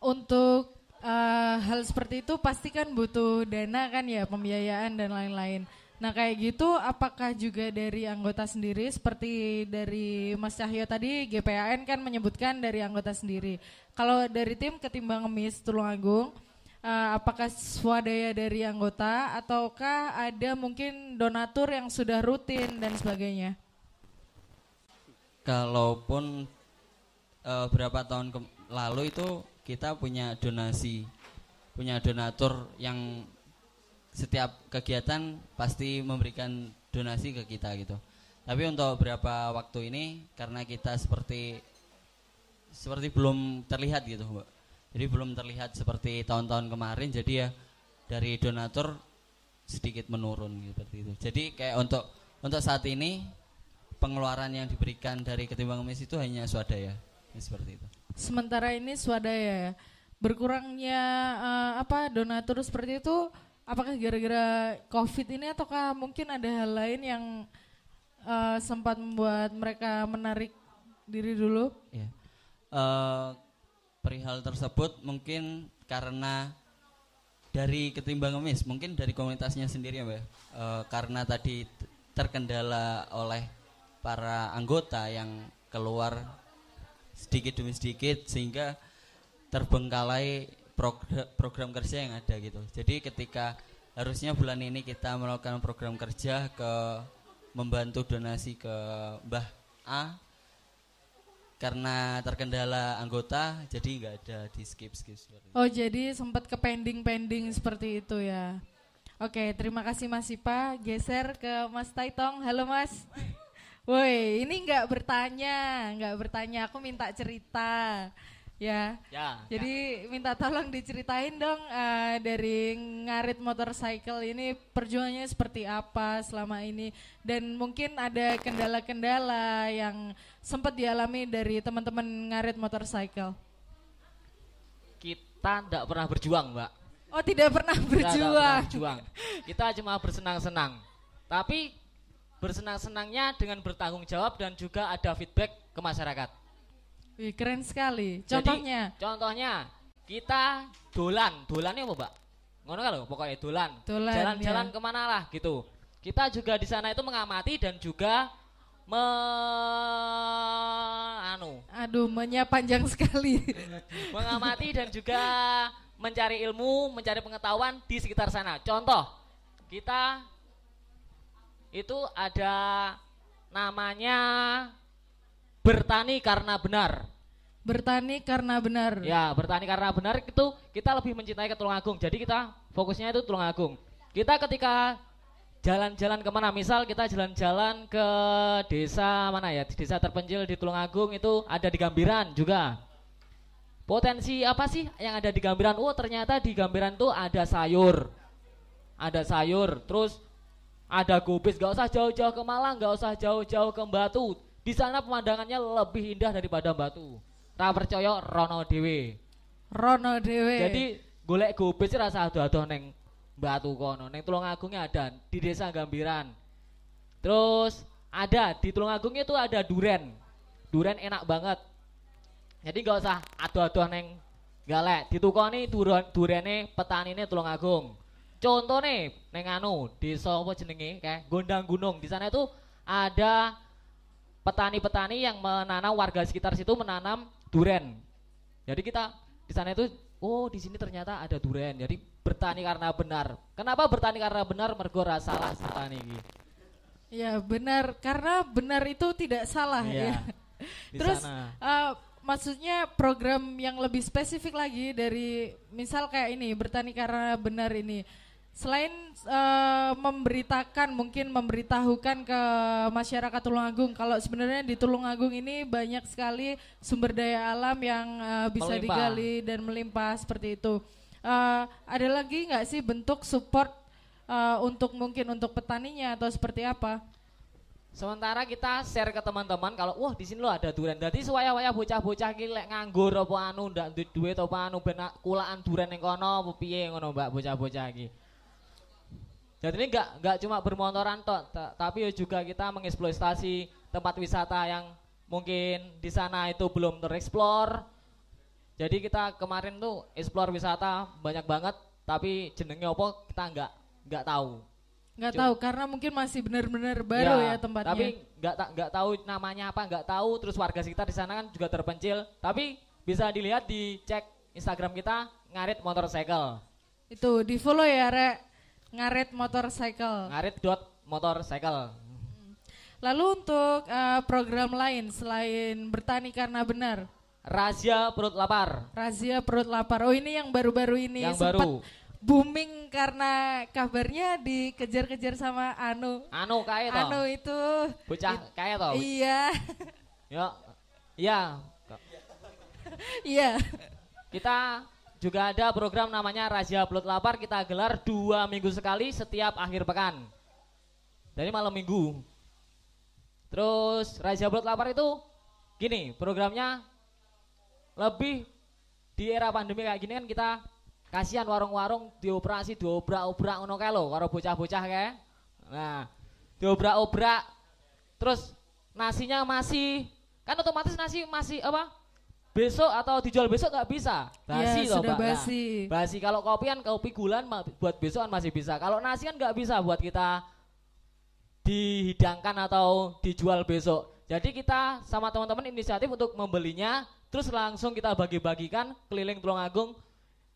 Untuk eh, hal seperti itu pasti kan butuh dana kan ya, pembiayaan dan lain-lain. Nah kayak gitu apakah juga dari anggota sendiri seperti dari Mas Cahyo tadi GPAN kan menyebutkan dari anggota sendiri. Kalau dari tim ketimbang ngemis Tulungagung eh, apakah swadaya dari anggota ataukah ada mungkin donatur yang sudah rutin dan sebagainya? kalaupun eh, berapa tahun lalu itu kita punya donasi punya donatur yang setiap kegiatan pasti memberikan donasi ke kita gitu. Tapi untuk beberapa waktu ini karena kita seperti seperti belum terlihat gitu, Mbak. Jadi belum terlihat seperti tahun-tahun kemarin jadi ya dari donatur sedikit menurun gitu, seperti itu. Jadi kayak untuk untuk saat ini pengeluaran yang diberikan dari ketimbang mes itu hanya swadaya ya, seperti itu. Sementara ini swadaya ya. Berkurangnya eh, apa donatur seperti itu apakah gara-gara Covid ini ataukah mungkin ada hal lain yang eh, sempat membuat mereka menarik diri dulu? Ya. Eh, perihal tersebut mungkin karena dari ketimbang ngemis, mungkin dari komunitasnya sendiri ya. Eh, karena tadi terkendala oleh para anggota yang keluar sedikit demi sedikit sehingga terbengkalai progr- program kerja yang ada gitu. Jadi ketika harusnya bulan ini kita melakukan program kerja ke membantu donasi ke Mbah A karena terkendala anggota jadi nggak ada di skip skip seperti. Oh jadi sempat ke pending-pending seperti itu ya. Oke terima kasih Mas Sipa. Geser ke Mas Taitong. Halo Mas. Woi ini nggak bertanya, nggak bertanya. Aku minta cerita. Ya. Ya. Jadi minta tolong diceritain dong eh, dari ngarit motorcycle ini perjuangannya seperti apa selama ini dan mungkin ada kendala-kendala yang sempat dialami dari teman-teman ngarit motorcycle. Kita tidak pernah berjuang, Mbak. Oh tidak pernah Kita tidak pernah berjuang. berjuang. Kita cuma bersenang-senang. Tapi bersenang-senangnya dengan bertanggung jawab dan juga ada feedback ke masyarakat. Wih, keren sekali. Jadi, Contohnya, contohnya kita dolan, dolannya apa, Mbak? Ngono lho, pokoknya dolan. Dolan, Jalan-jalan ya. ke mana lah gitu. Kita juga di sana itu mengamati dan juga me anu, aduh, menya panjang sekali. mengamati dan juga mencari ilmu, mencari pengetahuan di sekitar sana. Contoh, kita itu ada namanya bertani karena benar. Bertani karena benar. Ya, bertani karena benar itu kita lebih mencintai ke Tulungagung. Jadi kita fokusnya itu Tulungagung. Kita ketika jalan-jalan ke mana, misal kita jalan-jalan ke desa mana ya, di desa terpencil di Tulungagung itu ada di Gambiran juga. Potensi apa sih yang ada di Gambiran? Oh ternyata di Gambiran tuh ada sayur, ada sayur, terus ada gubis. Gak usah jauh-jauh ke Malang, gak usah jauh-jauh ke Batu. Di sana pemandangannya lebih indah daripada Batu. Tak percaya Rono Dewe. Rono Dewe. Jadi golek gubis rasa ado-ado neng Batu kono, neng Tulungagung ada di desa Gambiran. Terus ada di Tulungagung itu ada duren. Duren enak banget. Jadi nggak usah ado-ado neng galek. Ditukoni duren durene petanine Tulungagung. Contoh nih, neng anu desa apa jenenge kayak Gondang Gunung. Di sana itu ada petani-petani yang menanam warga sekitar situ menanam duren. Jadi kita di sana itu oh di sini ternyata ada duren. Jadi bertani karena benar. Kenapa bertani karena benar? Mergo salah petani iki. Ya benar, karena benar itu tidak salah Iya, ya. di Terus sana. eh, maksudnya program yang lebih spesifik lagi dari misal kayak ini bertani karena benar ini. Selain eh, memberitakan mungkin memberitahukan ke masyarakat Tulungagung kalau sebenarnya di Tulungagung ini banyak sekali sumber daya alam yang eh, bisa Melimpah. digali dan melimpah seperti itu. Eh, ada lagi nggak sih bentuk support eh, untuk mungkin untuk petaninya atau seperti apa? Sementara kita share ke teman-teman kalau wah di sini lo ada duren. Jadi suwaya-waya bocah-bocah iki lek nganggur apa anu ndak duit duit apa anu ben nak kulaan duren ning kono apa piye ngono Mbak bocah-bocah iki. Jadi ini enggak enggak cuma bermotoran tok, ta- tapi juga kita mengeksploitasi tempat wisata yang mungkin di sana itu belum tereksplor. Jadi kita kemarin tuh explore wisata banyak banget, tapi jenenge apa kita enggak enggak tahu. Nggak tahu karena mungkin masih benar-benar baru ya, tempatnya. Tapi nggak nggak tahu namanya apa, nggak tahu. Terus warga sekitar di sana kan juga terpencil. Tapi bisa dilihat di cek Instagram kita ngarit motorcycle. Itu di follow ya Rek. Ngaret motorcycle. Ngarit dot motorcycle. Lalu untuk eh, program lain selain bertani karena benar. Razia perut lapar. Razia perut lapar. Oh ini yang baru-baru ini Yang sempat baru. booming karena kabarnya dikejar-kejar sama Anu. Anu kae to. Anu itu. Bocah kae to. Iya. Ya. Iya. Iya. Kita juga ada program namanya Razia Perut Lapar kita gelar dua minggu sekali setiap akhir pekan. Dari malam minggu. Terus Razia Perut Lapar itu gini programnya lebih di era pandemi kayak gini kan kita kasihan warung-warung dioperasi diobrak-obrak ngono kae lho karo bocah-bocah kae. Nah, diobrak-obrak terus nasinya masih kan otomatis nasi masih apa? Besok atau dijual besok nggak bisa. Basi Iya, loh, sudah Mbak. Nah, basi. basi kalau kopi kan kopi gulan buat besokan masih bisa. Kalau nasi kan nggak bisa buat kita dihidangkan atau dijual besok. Jadi kita sama teman-teman inisiatif untuk membelinya, terus langsung kita bagi-bagikan keliling Tulungagung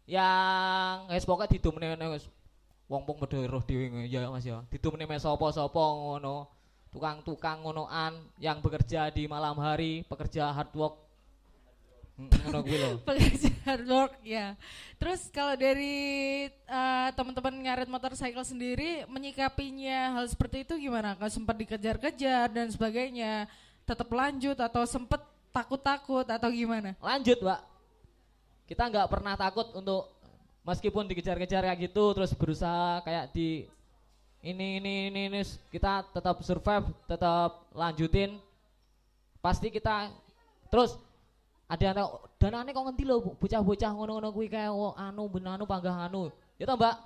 yang wis pokoknya ditumene wis wong-wong padha roh dhewe ya Mas ya. Ditumene me sapa-sapa ngono. Tukang-tukang ngonoan yang bekerja di malam hari, pekerja hard work. Ngono kuwi lho. Work ya. Terus kalau dari eh, teman-teman ngaret motorcycle sendiri menyikapinya hal seperti itu gimana? Kalau sempat dikejar-kejar dan sebagainya, tetap lanjut atau sempat takut-takut atau gimana? lanjut pak kita nggak pernah takut untuk meskipun dikejar-kejar kayak gitu terus berusaha kayak di ini ini ini, ini kita tetap survive tetap lanjutin pasti kita terus ada yang dan aneh kok ngerti loh bocah-bocah ngono-ngono kuwi kayak oh, anu ben anu panggah anu. Ya toh mbak?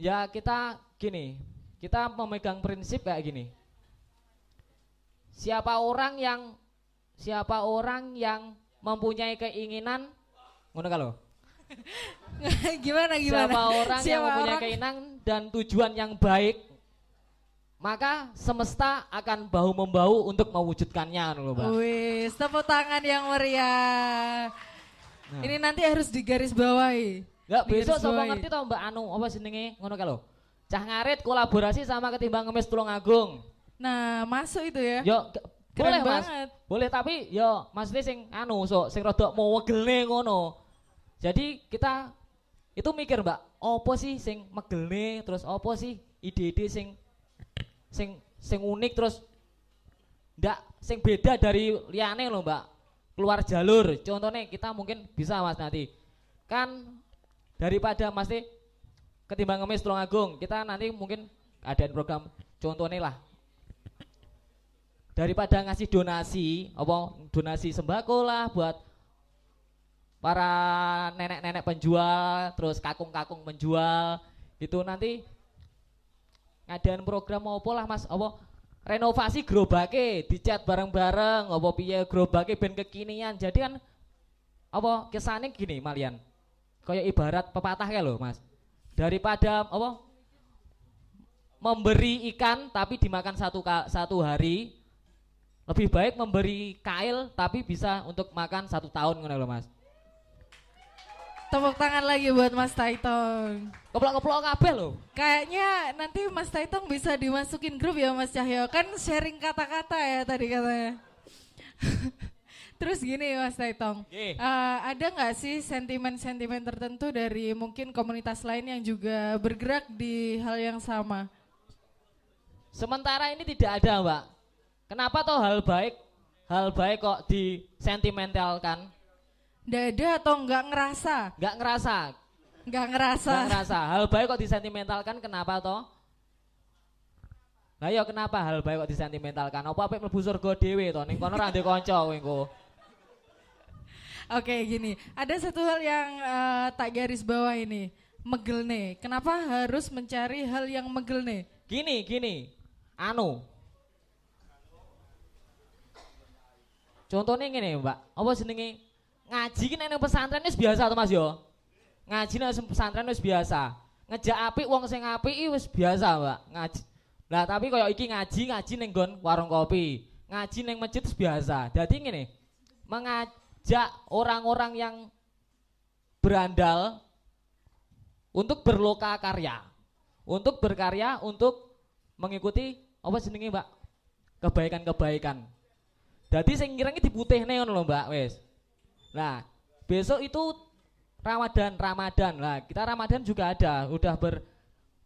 Ya kita gini kita memegang prinsip kayak gini. Siapa orang yang siapa orang yang mempunyai keinginan ngono kalau gimana gimana? siapa orang yang Siapa mempunyai orang? keinginan dan tujuan yang baik maka semesta akan bahu membahu untuk mewujudkannya loh mbak Wis, tepuk tangan yang meriah. Nah. Ini nanti harus digaris bawahi. Nggak Di besok sapa ngerti tau mbak anu apa jenenge ngono kalau cah ngarit kolaborasi sama ketimbang ngemis Tulungagung Nah, masuk itu ya. yo boleh mas banget. boleh tapi yo maksudnya sing anu so sing rodok mau wegelne ngono jadi kita itu mikir mbak opo sih sing megelne terus opo sih ide-ide sing sing sing unik terus ndak sing beda dari liane loh mbak. Keluar jalur. Contohnya kita mungkin bisa mas nanti kan daripada mas Teh, ketimbang ngemis Tulungagung kita nanti mungkin adain program contohnya lah. Daripada ngasih donasi apa donasi sembako lah buat para nenek-nenek penjual terus kakung-kakung penjual itu nanti ngadain program apa lah mas? Apa? Renovasi gerobake dicat bareng-bareng. Apa piye gerobake ben kekinian? Jadi kan apa kesannya gini malian kayak ibarat pepatah ya loh mas. Daripada apa memberi ikan tapi dimakan satu satu hari lebih baik memberi kail tapi bisa untuk makan satu tahun ngono loh mas Tepuk tangan lagi buat Mas Taitong. keplok-keplok kabeh loh Kayaknya nanti Mas Taitong bisa dimasukin grup ya Mas Cahyo. Kan sharing kata-kata ya tadi katanya. Terus gini Mas Taitong, eh, ada nggak sih sentimen-sentimen tertentu dari mungkin komunitas lain yang juga bergerak di hal yang sama? Sementara ini tidak ada, Mbak. Kenapa toh hal baik, hal baik kok disentimentalkan? Nggak ada atau nggak ngerasa? Nggak ngerasa, Nggak ngerasa. nggak ngerasa. Hal baik kok disentimentalkan? Kenapa toh? Nah ya kenapa hal baik kok disentimentalkan? Apa apa mlebu surga dhewe to ning kono ra ndek kanca kowe engko. Oke gini, ada satu hal yang eh, tak garis bawah ini, megelne. Kenapa harus mencari hal yang megelne? Gini, gini. Anu. Contohnya ngene, Mbak. Apa jenenge? Ngaji ki nang pesantren wis biasa to, Mas yo. Ngaji nang pesantren wis biasa. Ngejak apik wong sing iki wis biasa, Mbak. Ngaji. Lah tapi koyo iki ngaji, ngaji ning nggon warung kopi. Ngaji ning masjid biasa. Dadi ngene. Mengajak orang-orang yang berandal untuk berloka karya. Untuk berkarya, untuk mengikuti apa jenenge, Mbak? Kebaikan-kebaikan. Jadi sing ngirangi diputihne ngono lho, Mbak, wis. Nah, besok itu Ramadan, Ramadan. Lah, kita Ramadan juga ada. Udah ber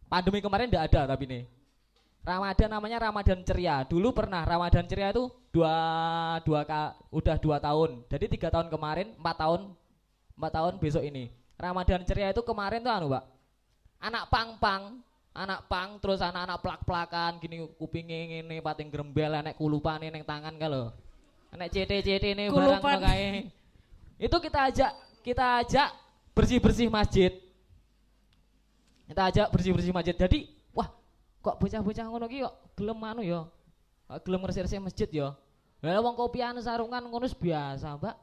pandemi kemarin tidak ada tapi nih. Ramadan namanya Ramadan ceria. Dulu pernah Ramadan ceria itu dua dua ka, udah dua tahun. Jadi tiga tahun kemarin, empat tahun, empat tahun besok ini. Ramadan ceria itu kemarin tuh anu, Pak. Anak pang-pang, anak pang terus anak-anak plak-plakan gini kupingnya ini pating grembel enek kulupane neng tangan kalau. Enek CT-CT ini barang Kulupan. Itu kita ajak kita ajak bersih-bersih masjid. Kita ajak bersih-bersih masjid. Jadi, wah, kok bocah-bocah ngono ki kok gelem anu ya. Kok gelem resik-resik masjid ya. Lah wong kopian sarungan ngono biasa, Mbak.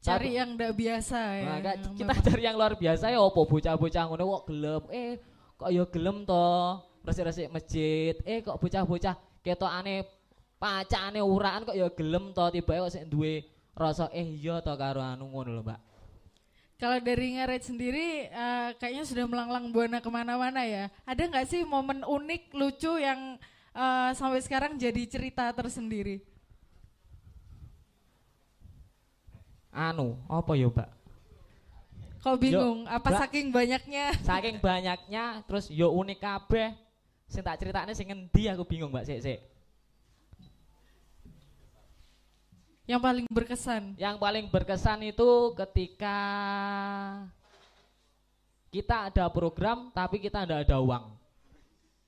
Cari yang ndak biasa ya. Nah, Kak, kita cari yang luar biasa ya opo bocah-bocah ngono kok gelem. Eh, kok ya gelem to resik-resik masjid. Eh, kok bocah-bocah ketokane pacane uraan kok ya gelem to tiba kok sik duwe rasa eh iya to karo anu ngono lho, Mbak. Kalau dari ngaret sendiri eh, kayaknya sudah melanglang buana ke mana-mana ya. Ada nggak sih momen unik, lucu yang eh, sampai sekarang jadi cerita tersendiri? Anu, apa ya, Mbak? Kau bingung? Yo, apa Mbak. saking banyaknya? Saking banyaknya terus yo unik kabeh. Sing tak critakne sing ngendi aku bingung, Mbak. Sik, sik. Yang paling berkesan. Yang paling berkesan itu ketika kita ada program tapi kita tidak ada uang.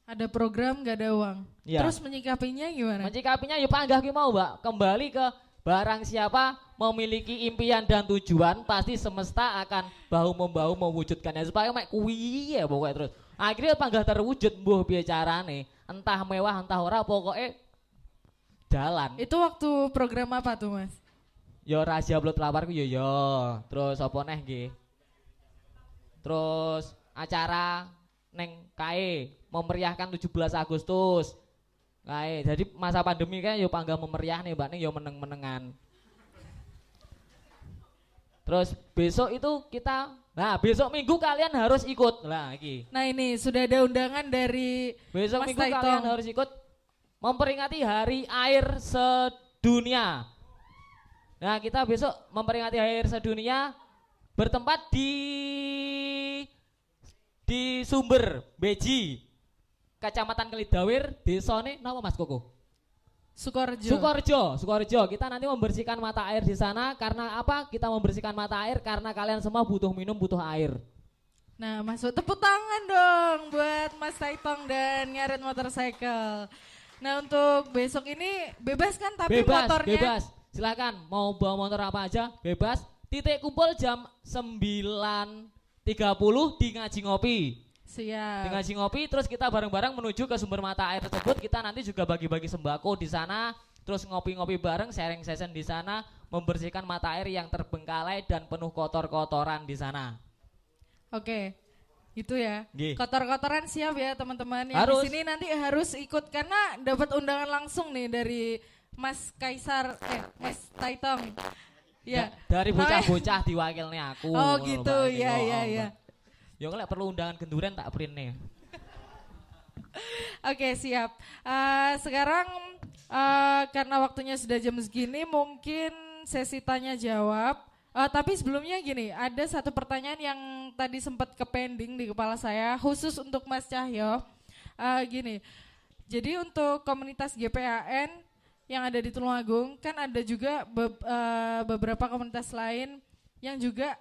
Ada program nggak ada uang. Iya. Terus menyikapinya gimana? Menyikapinya ya panggah mau, Mbak. Kembali ke barang siapa memiliki impian dan tujuan pasti semesta akan bahu membahu mewujudkannya supaya mek kuwi ya pokoknya terus. Akhirnya panggah terwujud mbuh piye carane. Entah mewah entah ora pokoknya jalan. Itu waktu program apa tuh mas? Yo rahasia upload laparku yo yo. Terus apa neh nggih? Terus acara neng KAE memeriahkan 17 Agustus. KAE. Jadi masa pandemi kan yo pangga memeriah nih Mbak nih yo meneng-menengan. Terus besok itu kita Nah, besok Minggu kalian harus ikut. Lah iki. Nah ini sudah ada undangan dari Besok Mas Minggu Taitong. kalian harus ikut memperingati Hari Air Sedunia. Nah, kita besok memperingati Hari Air Sedunia bertempat di di Sumber Beji, Kecamatan Kelidawir, desane napa Mas Koko? Sukorjo. Sukorjo, Sukorjo. Kita nanti membersihkan mata air di sana karena apa? Kita membersihkan mata air karena kalian semua butuh minum, butuh air. Nah masuk tepuk tangan dong buat Mas Taitong dan Ngaret Motorcycle. Nah untuk besok ini bebas kan tapi bebas, motornya bebas. Silakan mau bawa motor apa aja, bebas. Titik kumpul jam 9.30 di Ngaji Ngopi. Di siap. Ngaji Ngopi terus kita bareng-bareng menuju ke sumber mata air tersebut. Kita nanti juga bagi-bagi sembako di sana. Terus ngopi-ngopi bareng, sharing session di sana, membersihkan mata air yang terbengkalai dan penuh kotor-kotoran di sana. Oke. Itu ya. Kotor-kotoran siap ya teman-teman. Yang Harus. di sini nanti harus ikut karena dapat undangan langsung nih dari Mas Kaisar eh Mas Taitong. Ya. Da- Dari bocah-bocah diwakilnya aku. Oh gitu, ya ya ya. Ya kalau perlu undangan genduren tak print nih. Oke siap. Eh, sekarang eh, karena waktunya sudah jam segini, mungkin sesi tanya jawab. Eh, tapi sebelumnya gini, ada satu pertanyaan yang tadi sempat ke pending di kepala saya, khusus untuk Mas Cahyo. Eh, gini, jadi untuk komunitas GPAN yang ada di Tulungagung, kan ada juga be- eh, beberapa komunitas lain yang juga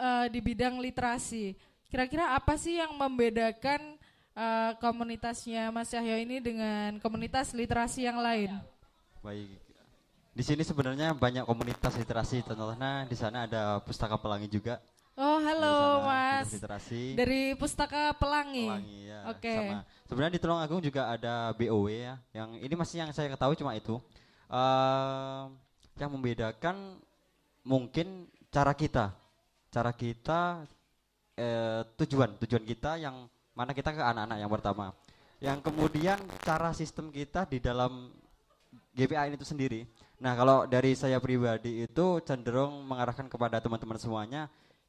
eh, di bidang literasi. Kira-kira apa sih yang membedakan eh, komunitasnya Mas Cahyo ini dengan komunitas literasi yang lain? Baik. Di sini sebenarnya banyak komunitas literasi. Contohnya di sana ada Pustaka Pelangi juga. Oh, halo sana Mas. Literasi. Dari Pustaka Pelangi. Pelangi ya. Oke. Sama. Sebenarnya di Tulungagung juga ada BOW ya. Yang ini masih yang saya ketahui cuma itu. Eh, yang membedakan mungkin cara kita, cara kita eh, tujuan tujuan kita yang mana kita ke anak-anak yang pertama. Yang kemudian cara sistem kita di dalam GPA itu sendiri. Nah kalau dari saya pribadi itu cenderung mengarahkan kepada teman-teman semuanya,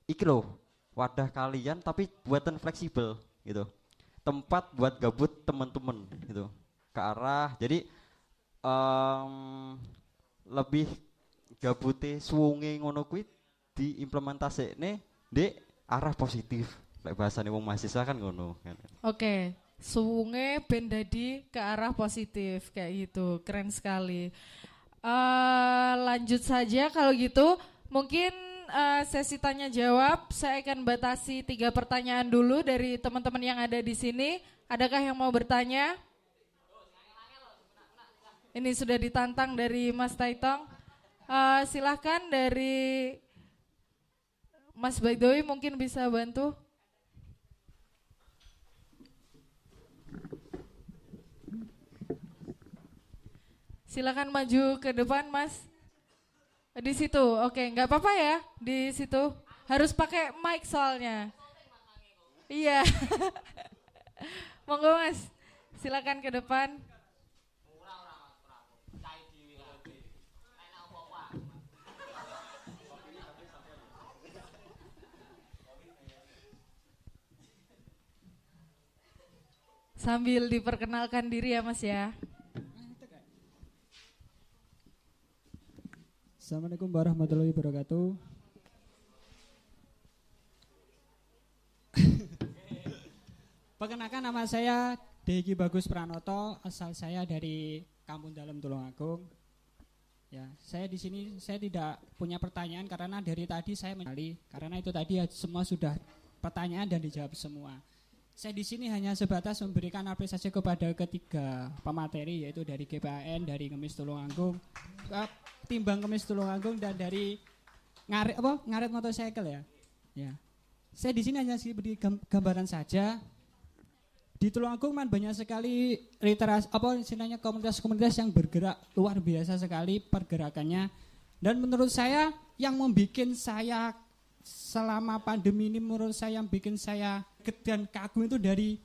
iki loh wadah kalian tapi buatan fleksibel gitu. Tempat buat gabut teman-teman gitu. Ke arah jadi em, lebih gabute suwunge ngono kuwi diimplementasi nih di arah positif. Lek bahasane wong mahasiswa kan ngono kan. Oke, suwunge ben dadi ke arah positif kayak gitu. Keren sekali. Eh lanjut saja kalau gitu. Mungkin eh, sesi tanya jawab saya akan batasi tiga pertanyaan dulu dari teman-teman yang ada di sini. Adakah yang mau bertanya? Ini sudah ditantang dari Mas Taitong. Eh, silahkan dari Mas Baidowi mungkin bisa bantu. Silakan maju ke depan, Mas. Di situ, oke, nggak apa-apa ya, di situ. Harus pakai mic soalnya. Iya. Monggo, Mas. Silakan ke depan. Sambil diperkenalkan diri ya, Mas ya. Assalamualaikum warahmatullahi wabarakatuh. Perkenalkan nama saya Deki Bagus Pranoto, asal saya dari Kampung Dalam Tulungagung. Ya, saya di sini saya tidak punya pertanyaan karena dari tadi saya mengenali karena itu tadi semua sudah pertanyaan dan dijawab semua. Saya di sini hanya sebatas memberikan apresiasi kepada ketiga pemateri yaitu dari GPAN, dari Ngemis Tulungagung, eh, Timbang Kemis Tulungagung dan dari ngarit apa ngarit motorcycle ya. Ya. Saya di sini hanya beri gam- gambaran saja. Di Tulungagung man banyak sekali literasi apa istilahnya komunitas-komunitas yang bergerak luar biasa sekali pergerakannya. Dan menurut saya yang membuat saya selama pandemi ini menurut saya yang bikin saya dan kagum itu dari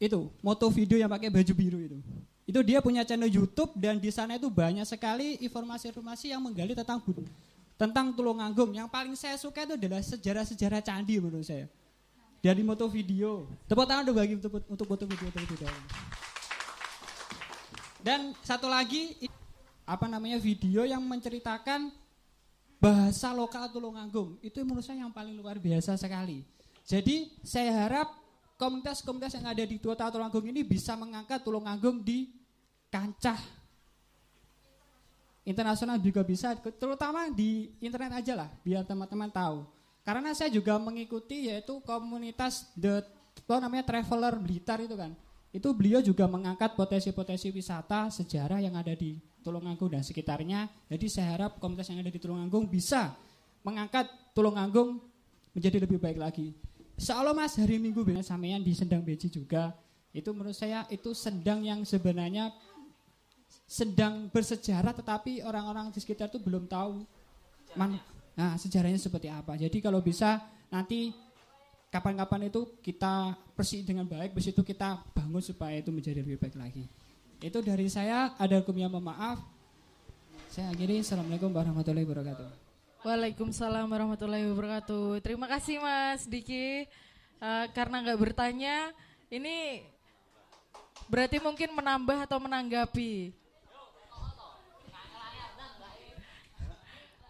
itu moto video yang pakai baju biru itu. Itu dia punya channel YouTube dan di sana itu banyak sekali informasi-informasi yang menggali tentang bud- tentang Tulungagung. Yang paling saya suka itu adalah sejarah-sejarah candi menurut saya. Dari moto video. Tepuk tangan untuk bagi untuk, untuk foto video terlebih dahulu. Dan satu lagi apa namanya video yang menceritakan bahasa lokal Tulungagung. Itu menurut saya yang paling luar biasa sekali. Jadi saya harap komunitas-komunitas yang ada di Kota Tulungagung ini bisa mengangkat Tulungagung di kancah internasional juga bisa, terutama di internet aja lah, biar teman-teman tahu. Karena saya juga mengikuti yaitu komunitas the apa namanya traveler Blitar itu kan. Itu beliau juga mengangkat potensi-potensi wisata sejarah yang ada di Tulungagung dan sekitarnya. Jadi saya harap komunitas yang ada di Tulungagung bisa mengangkat Tulungagung menjadi lebih baik lagi. Allah mas hari Minggu besok sampean di Sendang Beji juga. Itu menurut saya itu sendang yang sebenarnya sedang bersejarah tetapi orang-orang di sekitar itu belum tahu man, nah sejarahnya seperti apa. Jadi kalau bisa nanti kapan-kapan itu kita bersih dengan baik, bersih itu kita bangun supaya itu menjadi lebih baik lagi. Itu dari saya, ada hukumnya mohon maaf. Saya akhiri, Assalamualaikum warahmatullahi wabarakatuh. Waalaikumsalam warahmatullahi wabarakatuh. Terima kasih Mas Diki. Eh, karena nggak bertanya, ini berarti mungkin menambah atau menanggapi.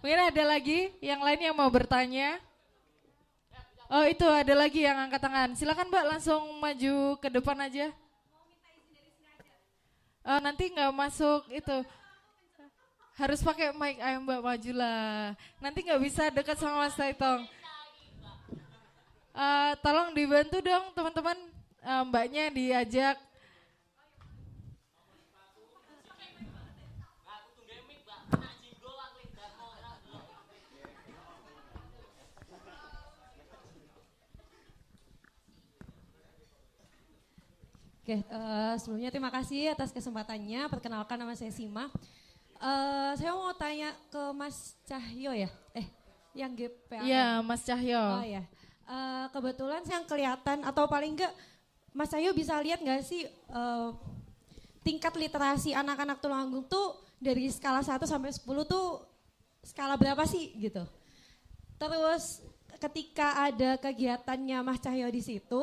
Mungkin ada lagi yang lain yang mau bertanya? Oh itu ada lagi yang angkat tangan. Silakan Mbak langsung maju ke depan aja. Eh, nanti nggak masuk itu. Harus pakai mic ayo mbak majulah. Nanti nggak bisa dekat sama Mas Taitong. Eh, tolong dibantu dong teman-teman. Eh, mbaknya diajak Oke, eh, sebelumnya terima kasih atas kesempatannya. Perkenalkan nama saya Sima. Eh, saya mau tanya ke Mas Cahyo ya. Eh, yang GPA. Iya Mas Cahyo Oh ya. Eh, kebetulan saya yang kelihatan atau paling enggak Mas Cahyo bisa lihat nggak sih eh, tingkat literasi anak-anak Tulungagung tuh dari skala 1 sampai 10 tuh skala berapa sih gitu. Terus ketika ada kegiatannya Mas Cahyo di situ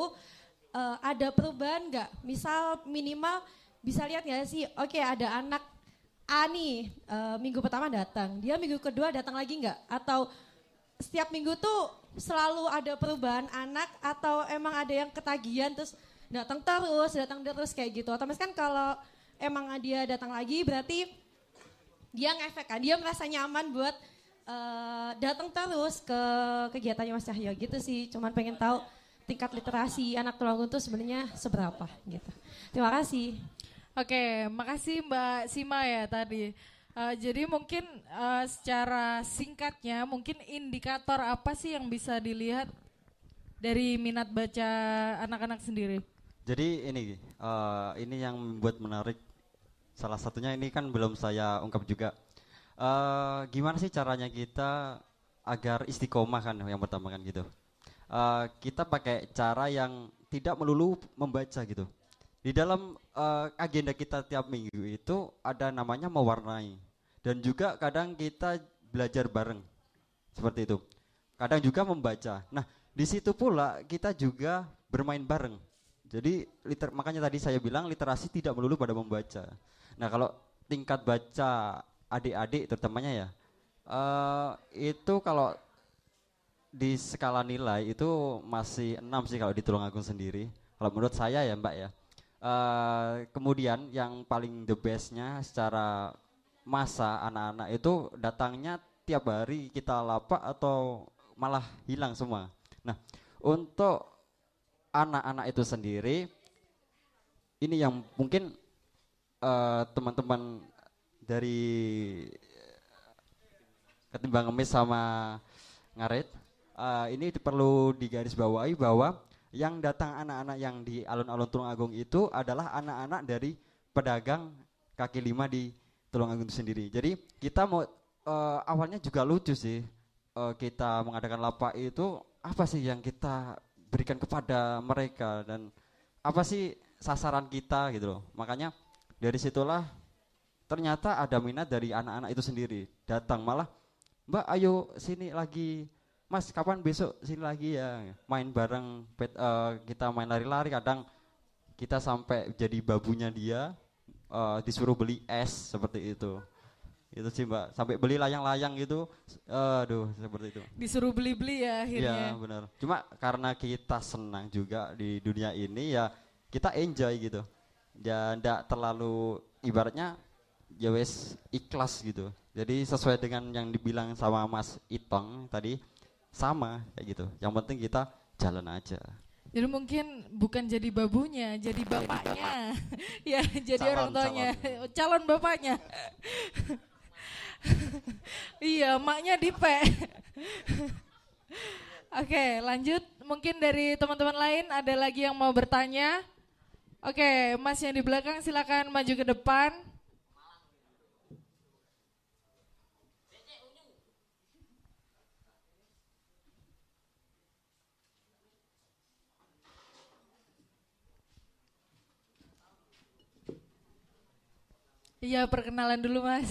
eh, ada perubahan nggak? Misal minimal bisa lihat nggak sih? Oke ada anak A nih eh, minggu pertama datang, dia minggu kedua datang lagi nggak? Atau setiap minggu tuh selalu ada perubahan anak atau emang ada yang ketagihan terus datang terus, datang terus kayak gitu. Otomatis kan kalau emang dia datang lagi berarti dia ngefek kan, dia merasa nyaman buat uh, datang terus ke kegiatannya Mas Cahyo gitu sih. Cuman pengen tahu tingkat literasi anak tulanggung tuh sebenarnya seberapa gitu. Terima kasih. Oke, makasih Mbak Sima ya tadi. Uh, jadi mungkin uh, secara singkatnya, mungkin indikator apa sih yang bisa dilihat dari minat baca anak-anak sendiri? Jadi ini, uh, ini yang membuat menarik. Salah satunya ini kan belum saya ungkap juga. Uh, gimana sih caranya kita agar istiqomah kan yang pertama kan gitu. Uh, kita pakai cara yang tidak melulu membaca gitu. Di dalam uh, agenda kita tiap minggu itu ada namanya mewarnai. Dan juga kadang kita belajar bareng. Seperti itu. Kadang juga membaca. Nah di situ pula kita juga bermain bareng. Jadi liter makanya tadi saya bilang literasi tidak melulu pada membaca. Nah kalau tingkat baca adik-adik terutamanya ya uh, itu kalau di skala nilai itu masih enam sih kalau di Tulungagung sendiri kalau menurut saya ya mbak ya uh, kemudian yang paling the bestnya secara masa anak-anak itu datangnya tiap hari kita lapak atau malah hilang semua. Nah, untuk anak-anak itu sendiri ini yang mungkin eh, teman-teman dari ketimbang ngemis sama ngarit uh, ini perlu digarisbawahi bahwa yang datang anak-anak yang di alun-alun Tulung Agung itu adalah anak-anak dari pedagang kaki lima di Tulungagung itu sendiri. Jadi kita mau uh, awalnya juga lucu sih uh, kita mengadakan lapak itu apa sih yang kita berikan kepada mereka dan apa sih sasaran kita gitu loh. Makanya dari situlah ternyata ada minat dari anak-anak itu sendiri datang malah Mbak ayo sini lagi Mas kapan besok sini lagi ya? Main bareng pet, uh, kita main lari-lari kadang kita sampai jadi babunya dia uh, disuruh beli es seperti itu. Itu sih mbak. Sampai beli layang-layang gitu. Aduh seperti itu. Disuruh beli-beli ya akhirnya. Ya benar. Cuma karena kita senang juga di dunia ini ya kita enjoy gitu. Ya ndak terlalu ibaratnya ya wes ikhlas gitu. Jadi sesuai dengan yang dibilang sama Mas Itong tadi sama kayak gitu yang penting kita jalan aja jadi mungkin bukan jadi babunya, jadi bapaknya. ya, jadi calon, orang tuanya. Calon, calon bapaknya. iya, maknya dipe. Oke, lanjut. Mungkin dari teman-teman lain ada lagi yang mau bertanya. Oke, Mas yang di belakang silakan maju ke depan. Iya perkenalan dulu mas.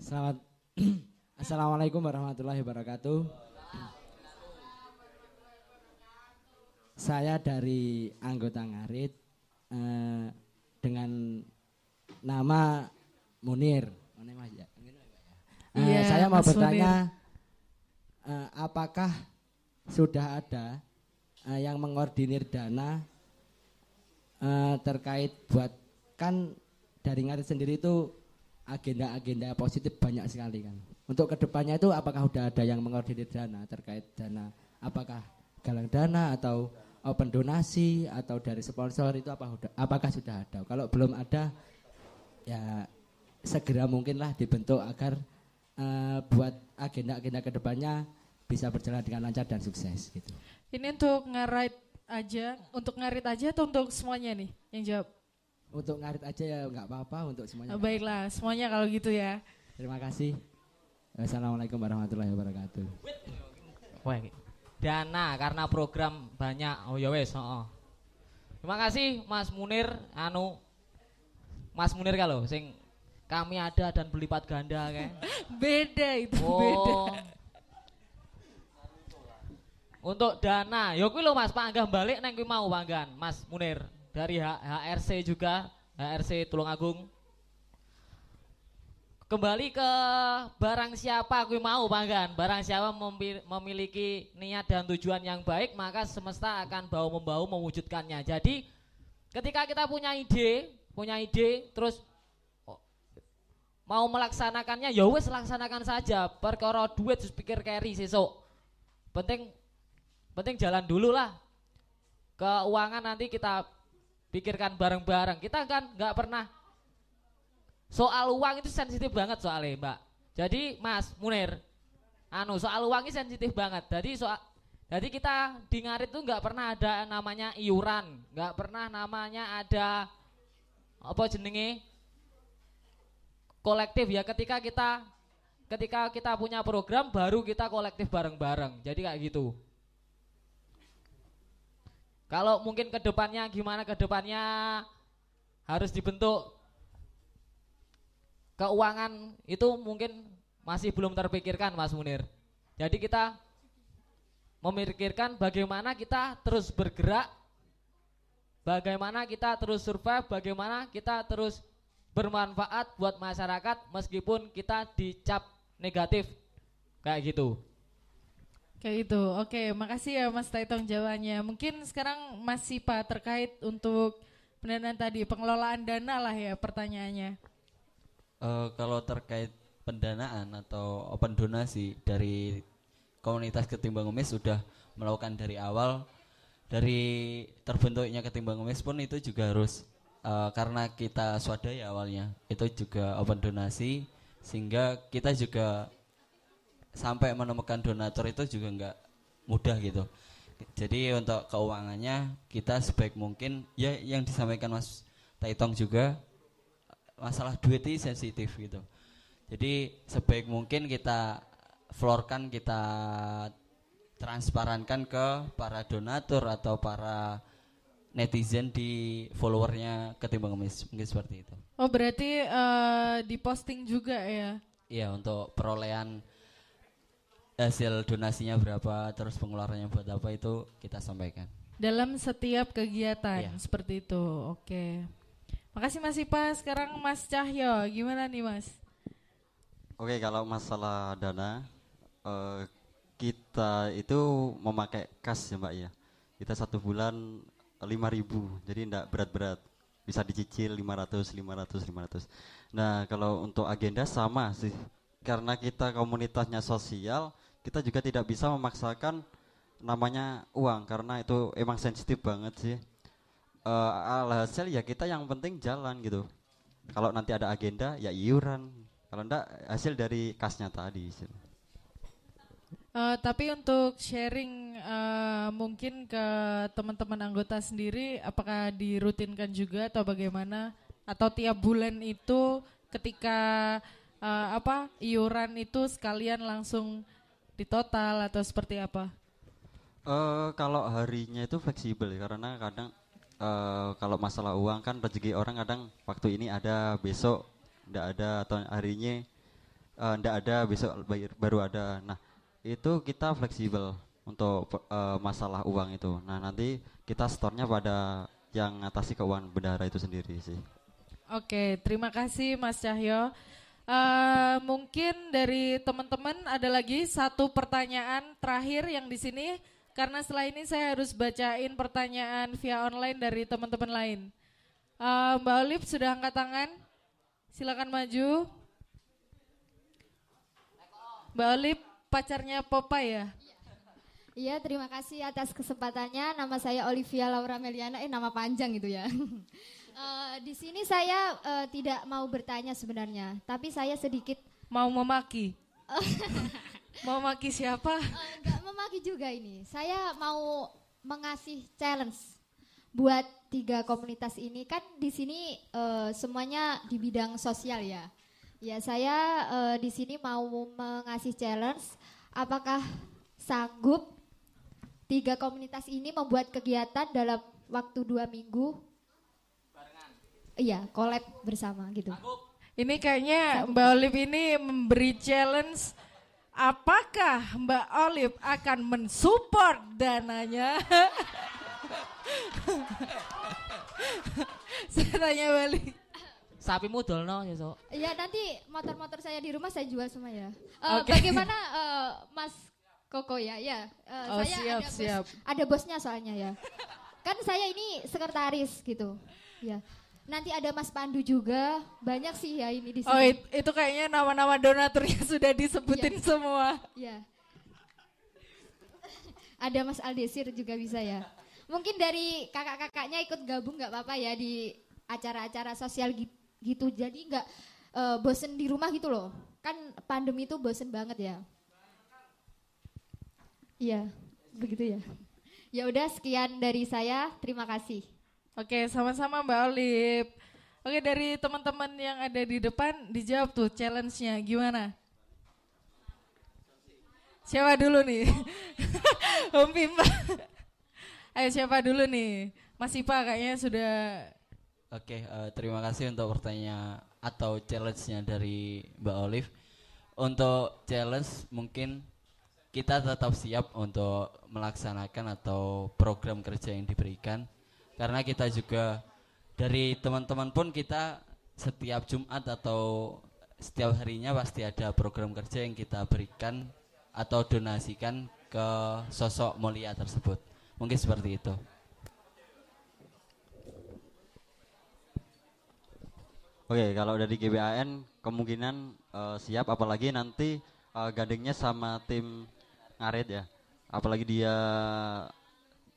Selamat Assalamualaikum warahmatullahi wabarakatuh. Saya dari anggota Ngarit eh, dengan nama Munir. Ya? Eh, yeah, saya mau bertanya eh, apakah sudah ada eh, yang mengordinir dana eh, terkait buat kan dari ngarit sendiri itu agenda-agenda positif banyak sekali kan. Untuk ke depannya itu apakah sudah ada yang mengordinir dana terkait dana, apakah galang dana atau open donasi atau dari sponsor itu apa apakah sudah ada? Kalau belum ada ya segera mungkinlah dibentuk agar uh, buat agenda-agenda ke depannya bisa berjalan dengan lancar dan sukses gitu. Ini untuk ngarit aja, untuk ngarit aja atau untuk semuanya nih yang jawab? Untuk ngarit aja ya nggak apa-apa untuk semuanya. Oh, baiklah, semuanya kalau gitu ya. Terima kasih. Assalamualaikum warahmatullahi wabarakatuh. Wah, dana karena program banyak. Oh ya wes, oh. Terima kasih Mas Munir anu Mas Munir kalau sing kami ada dan berlipat ganda kan. beda itu, oh. beda. Untuk dana, yo kuwi lho Mas, panggah balik neng kuwi mau panggan, Mas Munir dari HRC juga HRC Tulungagung. Kembali ke barang siapa aku mau panggan barang siapa memiliki niat dan tujuan yang baik maka semesta akan bau membau mewujudkannya. Jadi ketika kita punya ide punya ide terus mau melaksanakannya ya wes laksanakan saja. Perkara duit terus pikir carry sesuk. Penting penting jalan dulu lah. Keuangan nanti kita pikirkan bareng-bareng. Kita kan nggak pernah. Soal uang itu sensitif banget soalnya mbak. Jadi mas Munir anu soal uang ini sensitif banget. Jadi soal jadi kita di ngarit tuh nggak pernah ada namanya iuran. Nggak pernah namanya ada apa jenenge? Kolektif ya. Ketika kita ketika kita punya program baru kita kolektif bareng-bareng. Jadi kayak gitu kalau mungkin ke depannya gimana ke depannya harus dibentuk keuangan itu mungkin masih belum terpikirkan Mas Munir. Jadi kita memikirkan bagaimana kita terus bergerak, bagaimana kita terus survive, bagaimana kita terus bermanfaat buat masyarakat meskipun kita dicap negatif kayak gitu. Kayak gitu. Oke, makasih ya Mas Taitong jawabannya. Mungkin sekarang Mas Sipa terkait untuk pendanaan tadi, pengelolaan dana lah ya pertanyaannya. Eh, kalau terkait pendanaan atau open donasi dari komunitas ketimbang ngemis sudah melakukan dari awal dari terbentuknya ketimbang ngemis pun itu juga harus eh, karena kita swadaya awalnya itu juga open donasi sehingga kita juga sampai menemukan donatur itu juga nggak mudah gitu jadi untuk keuangannya kita sebaik mungkin ya yang disampaikan Mas Taitong juga masalah duit ini sensitif gitu. Jadi sebaik mungkin kita florkan kita transparankan ke para donatur atau para netizen di followernya ketimbang ngemis mungkin seperti itu. Oh, berarti eh, diposting juga ya. Iya untuk perolehan hasil donasinya berapa terus pengeluarannya buat apa itu kita sampaikan. Dalam setiap kegiatan Iya. seperti itu. Oke. Makasih Mas Sipa. Sekarang Mas Cahyo, gimana nih Mas? Oke, kalau masalah dana, eh, kita itu memakai kas ya Mbak ya. Kita satu bulan 5000 jadi tidak berat-berat. Bisa dicicil 500, 500, 500. Nah, kalau untuk agenda sama sih. Karena kita komunitasnya sosial, kita juga tidak bisa memaksakan namanya uang karena itu emang sensitif banget sih. Eh, alhasil ya kita yang penting jalan gitu. Kalau nanti ada agenda ya iuran. Kalau enggak hasil dari kasnya tadi. sih. Eh, tapi untuk sharing eh, mungkin ke teman-teman anggota sendiri, apakah dirutinkan juga atau bagaimana? Atau tiap bulan itu ketika eh, apa iuran itu sekalian langsung ditotal atau seperti apa? Eh kalau harinya itu fleksibel ya, karena kadang eh kalau masalah uang kan rezeki orang kadang waktu ini ada besok ndak ada atau harinya ndak ada besok bayar- baru ada. Nah itu kita fleksibel untuk eh, masalah uang itu. Nah nanti kita stornya pada yang ngatasi keuangan bendahara itu sendiri sih. Oke, terima kasih Mas Cahyo. Eh, mungkin dari teman-teman ada lagi satu pertanyaan terakhir yang di sini karena setelah ini saya harus bacain pertanyaan via online dari teman-teman lain. Eh, Mbak Olip sudah angkat tangan, silakan maju. Mbak Olip pacarnya Popa ya? Iya, terima kasih atas kesempatannya. Nama saya Olivia Laura Meliana, eh nama panjang gitu ya. Eh, di sini saya eh, tidak mau bertanya sebenarnya, tapi saya sedikit Mau memaki? Mau maki siapa? eh, nggak memaki juga ini. Saya mau mengasih challenge buat tiga komunitas ini kan di sini eh, semuanya di bidang sosial ya. Ya saya eh, di sini mau mengasih challenge. Apakah sanggup tiga komunitas ini membuat kegiatan dalam waktu dua minggu? Iya, collab bersama gitu. Ini kayaknya Mbak Olip ini memberi challenge apakah Mbak Olip akan mensupport dananya? Saya tanya balik. sapimu dolno besok. Ya nanti motor-motor saya di rumah saya jual semua ya. Eh, Oke. Bagaimana eh, Mas Koko ya? Ya, eh, Oh, saya siap, ada, bos, siap. ada bosnya soalnya ya. Kan saya ini sekretaris gitu. Ya. Nanti ada Mas Pandu juga. Banyak sih ya ini di sini. Oh it- itu kayaknya nama-nama donaturnya sudah disebutin Iya. semua. Ya. Ada Mas Aldesir juga bisa ya. Mungkin dari kakak-kakaknya ikut gabung nggak apa-apa ya di acara-acara sosial gi- gitu. Jadi nggak eh, bosen di rumah gitu loh. Kan pandemi itu bosen banget ya. Iya, begitu ya. Ya udah sekian dari saya. Terima kasih. Oke, sama-sama Mbak Olip. Oke, dari teman-teman yang ada di depan dijawab tuh challenge-nya gimana? Siapa dulu nih? Om Pimpa. Ayo siapa dulu nih? Mas Ipa kayaknya sudah Oke, eh, terima kasih untuk pertanyaan atau challenge-nya dari Mbak Olive. Untuk challenge mungkin kita tetap siap untuk melaksanakan atau program kerja yang diberikan karena kita juga dari teman-teman pun kita setiap Jumat atau setiap harinya pasti ada program kerja yang kita berikan atau donasikan ke sosok mulia tersebut. Mungkin seperti itu. Oke, kalau dari GBAN kemungkinan eh, siap apalagi nanti eh, gandengnya sama tim ngarit ya. Apalagi dia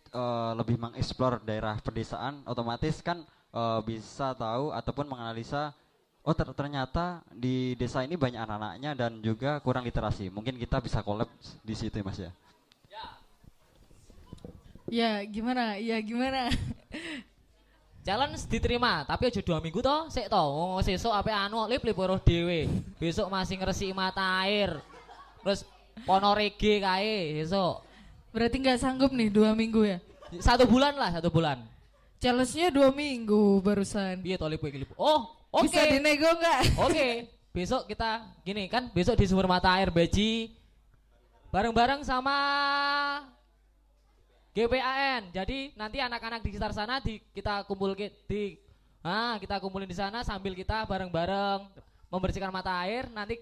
eh, lebih mengeksplor daerah pedesaan, otomatis kan eh, bisa tahu ataupun menganalisa oh ter- ternyata di desa ini banyak anak-anaknya dan juga kurang literasi. Mungkin kita bisa collab di situ Mas ya. Ya, gimana? Ya, gimana? Challenge diterima, tapi aja dua minggu toh, sik toh. Oh, sesuk ape anu lip lip dhewe. Besok masih ngresiki mata air. Terus pono rege kae besok. Berarti nggak sanggup nih dua minggu ya? Satu bulan lah, satu bulan. Challenge-nya dua minggu barusan. Piye toh lip lip. Oh, oke. Bisa dinego nggak? Oke, besok kita gini kan besok di sumber mata air Beji bareng-bareng sama GPAN. Jadi nanti anak-anak di sekitar sana di kita kumpul di ah kita kumpulin di sana sambil kita bareng-bareng membersihkan mata air. Nanti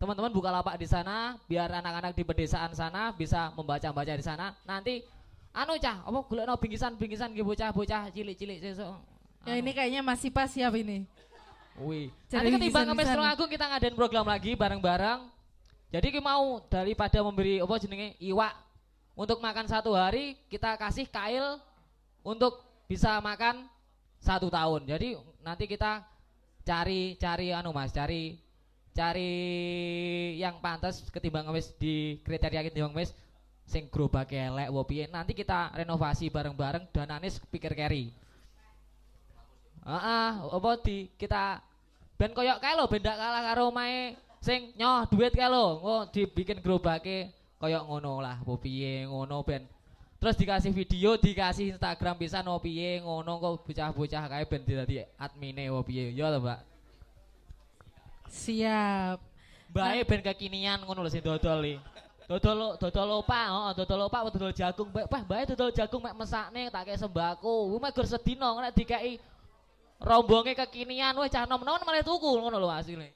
teman-teman buka lapak di sana biar anak-anak di pedesaan sana bisa membaca-baca di sana. Nanti anu cah, apa golekno bingkisan-bingkisan ki bocah-bocah cilik-cilik sesuk. Ya ini kayaknya masih pas siap ini. Wih. Nanti ketimbang bingkisan sana. Tulung Agung kita ngadain program lagi bareng-bareng. Jadi kita mau daripada memberi apa jenenge iwak untuk makan satu hari kita kasih kail untuk bisa makan satu tahun. Jadi nanti kita cari cari anu mas cari cari yang pantas ketimbang ngemis di kriteria ketimbang ngemis sing gerobak elek wo piye. nanti kita renovasi bareng-bareng dan anis pikir carry Heeh, apa di kita ben koyok kae lho ben kalah karo omahe sing nyoh duit kae lho. Oh, dibikin gerobake koyok ngono lah, piye ngono ben. Terus dikasih video, dikasih Instagram bisa no piye ngono kok bocah-bocah kae ben dadi admine apa piye. Ya lho, Mbak. Siap. Bae ben kekinian ngono lho sing dodol iki. Dodol dodol opak, heeh, dodol opak dodol jagung. Pak, bae dodol jagung mek mesakne tak kei sembako. Ku mek gur sedina nek dikei rombonge kekinian weh cah nom-nom malah tuku ngono lho asline.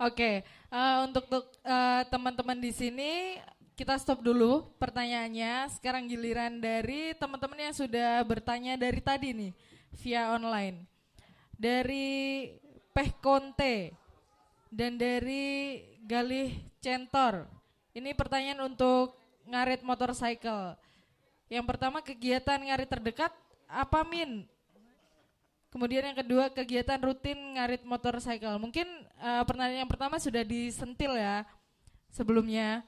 Oke, eh, untuk untuk, eh, teman-teman di sini kita stop dulu pertanyaannya. Sekarang giliran dari teman-teman yang sudah bertanya dari tadi nih via online. Dari Peh Konte dan dari Galih Centor. Ini pertanyaan untuk ngarit motorcycle. Yang pertama kegiatan ngarit terdekat apa Min? Kemudian yang kedua kegiatan rutin ngarit motorcycle. Mungkin eh, pertanyaan yang pertama sudah disentil ya sebelumnya.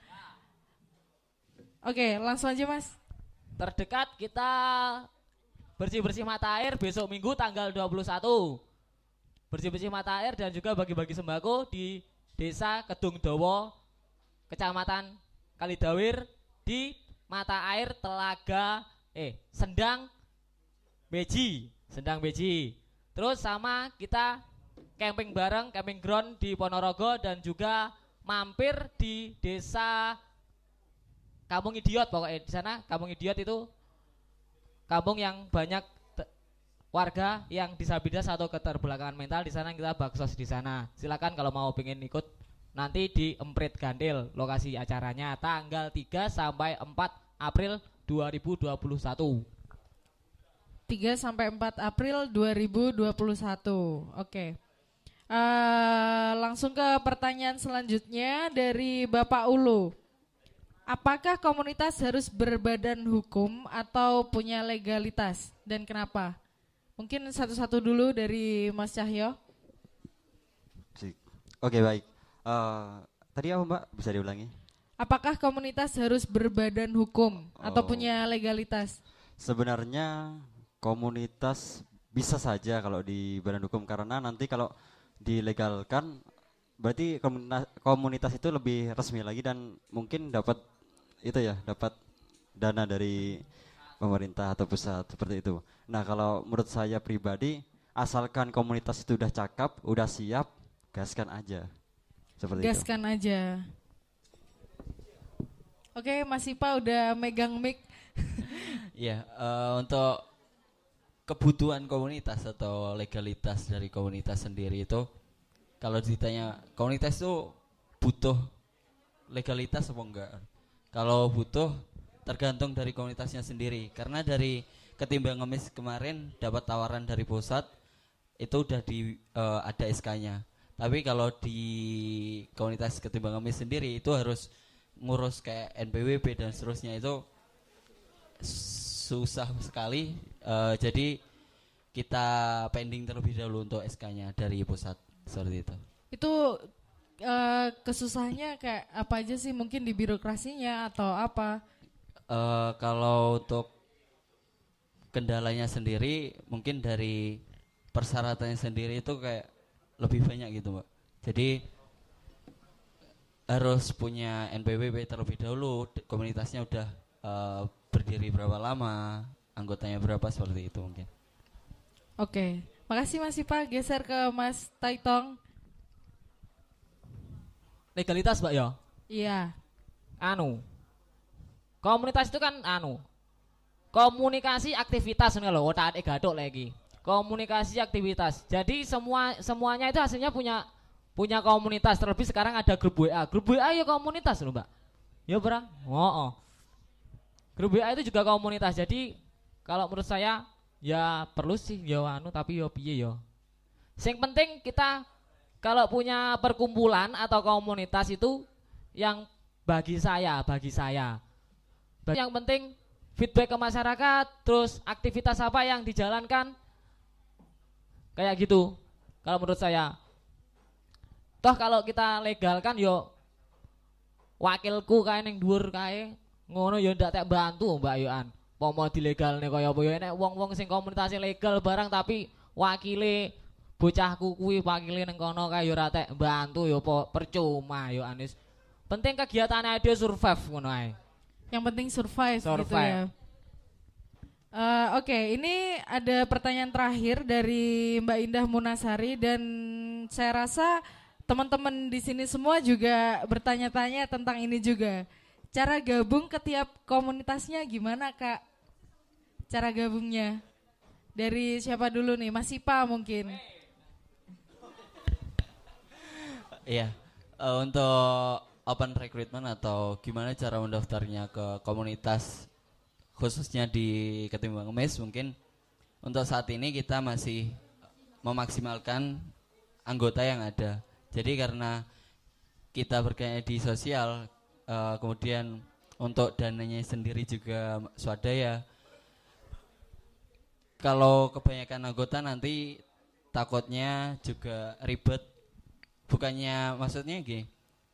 Oke, langsung aja Mas. Terdekat kita bersih-bersih mata air besok Minggu tanggal 21. Bersih-bersih mata air dan juga bagi-bagi sembako di Desa Kedung Dowo, Kecamatan Kalidawir di mata air Telaga eh Sendang Beji, Sendang Beji. Terus sama kita camping bareng, camping ground di Ponorogo dan juga mampir di desa Kampung Idiot pokoknya di sana Kampung Idiot itu kampung yang banyak warga yang disabilitas atau keterbelakangan mental di sana kita baksos di sana. Silakan kalau mau pengen ikut nanti di Emprit Gandil lokasi acaranya tanggal 3 sampai 4 April 2021. 3 sampai 4 April 2021. Oke. Eh, langsung ke pertanyaan selanjutnya dari Bapak Ulu. Apakah komunitas harus berbadan hukum atau punya legalitas dan kenapa? Mungkin satu-satu dulu dari Mas Cahyo. Oke baik. Eh, tadi apa Mbak? Bisa diulangi? Apakah komunitas harus berbadan hukum atau Oh. punya legalitas? Sebenarnya komunitas bisa saja kalau di badan hukum karena nanti kalau dilegalkan berarti komunitas, komunitas itu lebih resmi lagi dan mungkin dapat itu ya dapat dana dari pemerintah atau pusat seperti itu. Nah kalau menurut saya pribadi asalkan komunitas itu udah cakep, udah siap, gaskan aja seperti itu. Gaskan aja. Oke, Mas Ipa udah megang mic. Ya, eh, untuk kebutuhan komunitas atau legalitas dari komunitas sendiri itu kalau ditanya komunitas itu butuh legalitas apa enggak? Kalau butuh tergantung dari komunitasnya sendiri karena dari ketimbang ngemis kemarin dapat tawaran dari pusat itu udah di eh, ada SK-nya. Tapi kalau di komunitas ketimbang ngemis sendiri itu harus ngurus kayak NPWP dan seterusnya itu susah sekali Eh, jadi kita pending terlebih dahulu untuk SK-nya dari pusat seperti itu. Itu eh, kesusahannya kayak apa aja sih? Mungkin di birokrasinya atau apa? Eh, kalau untuk kendalanya sendiri mungkin dari persyaratannya sendiri itu kayak lebih banyak gitu mbak. Jadi harus punya NPWP terlebih dahulu komunitasnya udah eh, berdiri berapa lama anggotanya berapa seperti itu mungkin. Oke, makasih Mas Ipa. Geser ke Mas Taitong. Legalitas, Mbak ya. Iya. Anu. Komunitas itu kan anu. Komunikasi aktivitas nih loh, otak gadok lagi. Komunikasi aktivitas. Jadi semua semuanya itu hasilnya punya punya komunitas. Terlebih sekarang ada grup WA. Grup WA ya komunitas loh, Mbak. Ya, Bra. Oh, oh. Grup WA itu juga komunitas. Jadi kalau menurut saya ya perlu sih ya anu tapi ya piye ya. Yang penting kita kalau punya perkumpulan atau komunitas itu yang bagi saya, bagi saya. Yang penting feedback ke masyarakat, terus aktivitas apa yang dijalankan kayak gitu. Kalau menurut saya. Toh kalau kita legalkan yo wakilku kae ning dhuwur kae ngono yo ndak tak bantu Mbak Yohan. Pomo dilegalne kaya apa yo enek wong-wong sing komunitasnya legal barang tapi wakile bocahku kuwi wakile ning kono kae yo ora tak bantu yo po percuma yo Anis. Penting kegiatannya dia survive ngono ae. Yang penting survive, gitu Survive. ya. Eh, Oke, ini ada pertanyaan terakhir dari Mbak Indah Munasari dan saya rasa teman-teman di sini semua juga bertanya-tanya tentang ini juga. Cara gabung ke tiap komunitasnya gimana kak? Cara gabungnya dari siapa dulu nih? Mas Ipa mungkin. Iya. Eh, untuk open recruitment atau gimana cara mendaftarnya ke komunitas khususnya di Ketimbang Mes mungkin untuk saat ini kita masih memaksimalkan anggota yang ada. Jadi karena kita berkayaknya di sosial eh, kemudian untuk dananya sendiri juga swadaya. Kalau kebanyakan anggota nanti takutnya juga ribet bukannya maksudnya gini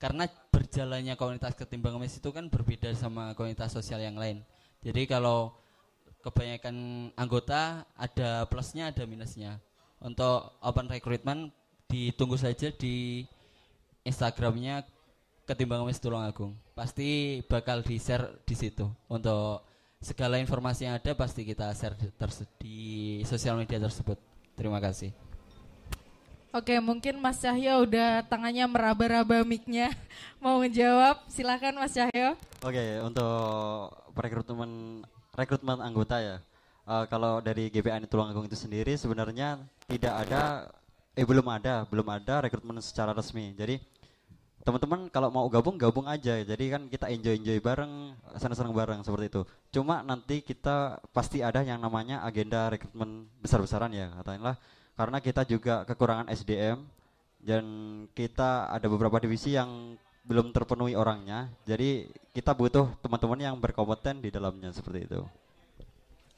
karena berjalannya komunitas ketimbang mes itu kan berbeda sama komunitas sosial yang lain. Jadi kalau kebanyakan anggota ada plusnya ada minusnya. Untuk open recruitment ditunggu saja di instagramnya ketimbang mes Tulungagung. Pasti bakal di share di situ. Untuk segala informasi yang ada pasti kita share di sosial media tersebut. Terima kasih Oke, mungkin Mas Cahyo udah tangannya meraba-raba mic-nya. Mau ngejawab, silakan Mas Cahyo. Oke, untuk rekrutmen rekrutmen anggota ya. uh, kalau dari GPN Tulungagung itu sendiri sebenarnya tidak ada eh belum ada belum ada rekrutmen secara resmi jadi teman-teman kalau mau gabung gabung aja jadi kan kita enjoy enjoy bareng senang-senang bareng seperti itu cuma nanti kita pasti ada yang namanya agenda rekrutmen besar-besaran ya katakanlah karena kita juga kekurangan SDM dan kita ada beberapa divisi yang belum terpenuhi orangnya jadi kita butuh teman-teman yang berkompeten di dalamnya seperti itu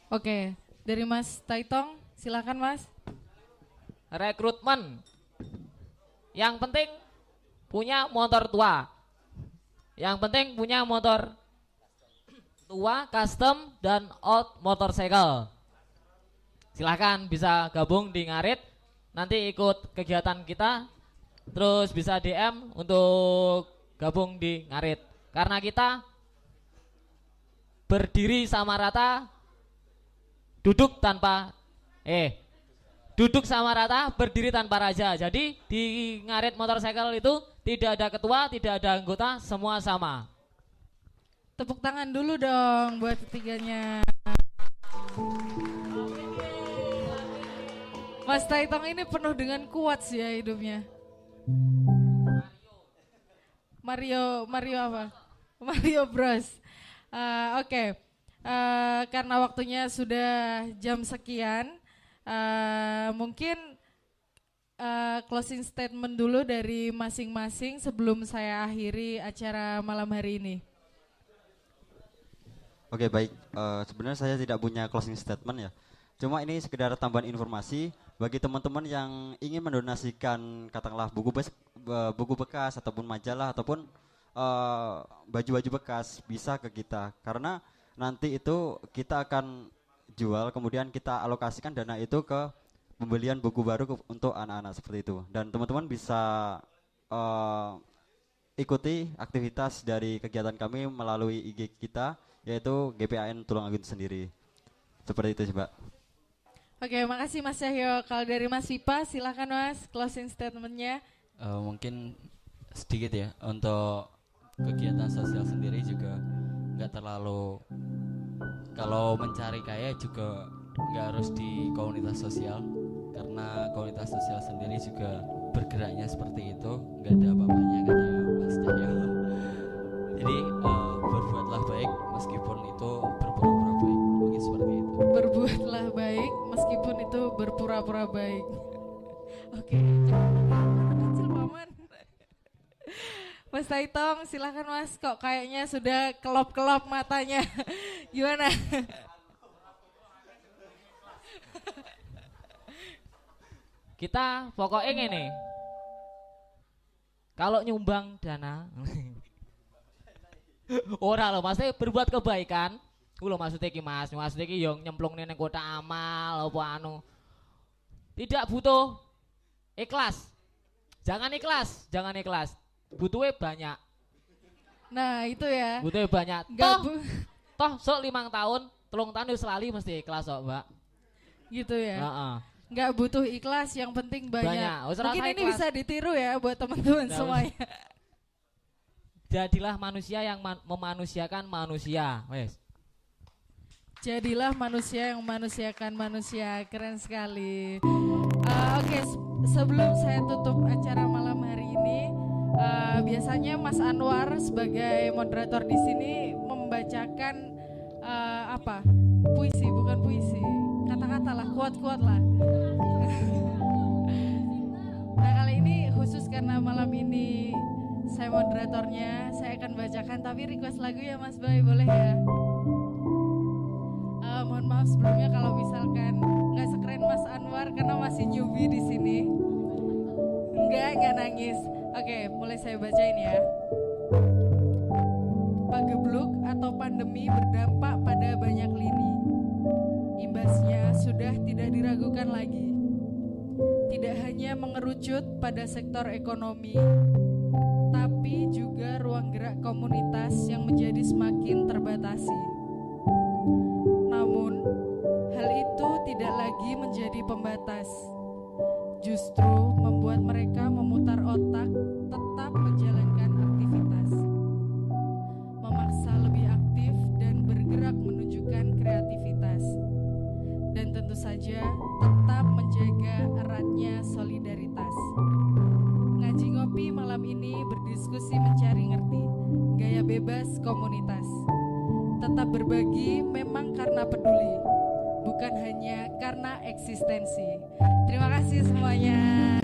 oke dari Mas Taitong silakan Mas rekrutmen yang penting punya motor tua. Yang penting punya motor tua, custom, dan old motorcycle. Silahkan bisa gabung di Ngarit. Nanti ikut kegiatan kita. Terus bisa DM untuk gabung di Ngarit. Karena kita berdiri sama rata, duduk tanpa eh duduk sama rata, berdiri tanpa raja. Jadi di ngarit motorcycle itu tidak ada ketua, tidak ada anggota, semua sama. Tepuk tangan dulu dong buat ketiganya. Mas Taitong ini penuh dengan kuat sih ya hidupnya. Mario, Mario apa? Mario Bros. Uh, Oke, okay. uh, karena waktunya sudah jam sekian, Uh, mungkin uh, closing statement dulu dari masing-masing sebelum saya akhiri acara malam hari ini. Oke baik, uh, sebenarnya saya tidak punya closing statement ya. Cuma ini sekedar tambahan informasi bagi teman-teman yang ingin mendonasikan katakanlah buku bes, buku bekas ataupun majalah ataupun baju-baju uh, bekas bisa ke kita. Karena nanti itu kita akan jual kemudian kita alokasikan dana itu ke pembelian buku baru ke, untuk anak-anak seperti itu. Dan teman-teman bisa uh, ikuti aktivitas dari kegiatan kami melalui IG kita yaitu GPAN Tulungagung sendiri. Seperti itu sih Mbak. Oke, makasih Mas Yahyo. Kalau dari Mas Vipa, silakan Mas closing statementnya. Uh, mungkin sedikit ya untuk kegiatan sosial sendiri juga nggak terlalu kalau mencari kaya juga nggak harus di komunitas sosial karena komunitas sosial sendiri juga bergeraknya seperti itu nggak ada apa-apanya kata Mas Cahyo jadi uh, berbuatlah baik meskipun itu berbuatlah baik meskipun itu berpura-pura baik oke okay. Mas Taitong, silahkan Mas. Kok kayaknya sudah kelop-kelop matanya. Gimana? Kita pokoknya ini. Kalau nyumbang dana, orang loh, maksudnya berbuat kebaikan. Kulo maksudnya ki Mas, maksudnya ki yang nyemplung neng kota amal apa anu. Tidak butuh ikhlas. Jangan ikhlas, jangan ikhlas butuhnya banyak. Nah itu ya. Butuhnya banyak. Gak toh, bu toh sok limang tahun, telung tahun selalu mesti ikhlas kok mbak. Gitu ya. -uh. Nggak butuh ikhlas, yang penting banyak. banyak. Mungkin ini bisa ditiru ya buat teman-teman semuanya. Jadilah manusia yang man memanusiakan manusia, wes. Jadilah manusia yang memanusiakan manusia, keren sekali. Uh, Oke, okay, sebelum saya tutup acara malam hari ini, uh, biasanya Mas Anwar sebagai moderator di sini membacakan uh, apa? Puisi bukan puisi. Kata-kata lah kuat-kuat lah. Nah kali ini khusus karena malam ini saya moderatornya saya akan bacakan tapi request lagu ya Mas Boy. Boleh ya uh, mohon maaf sebelumnya kalau misalkan nggak sekeren Mas Anwar karena masih newbie di sini Enggak, enggak nangis. Oke, mulai saya bacain ya. Pagebluk atau pandemi berdampak pada banyak lini. Imbasnya sudah tidak diragukan lagi. Tidak hanya mengerucut pada sektor ekonomi, tapi juga ruang gerak komunitas yang menjadi semakin terbatasi. tidak lagi menjadi pembatas, justru membuat mereka memutar otak tetap menjalankan aktivitas, memaksa lebih aktif dan bergerak menunjukkan kreativitas, dan tentu saja tetap menjaga eratnya solidaritas. Ngaji ngopi malam ini berdiskusi mencari ngerti gaya bebas komunitas. Tetap berbagi memang karena peduli bukan hanya karena eksistensi. Terima kasih semuanya.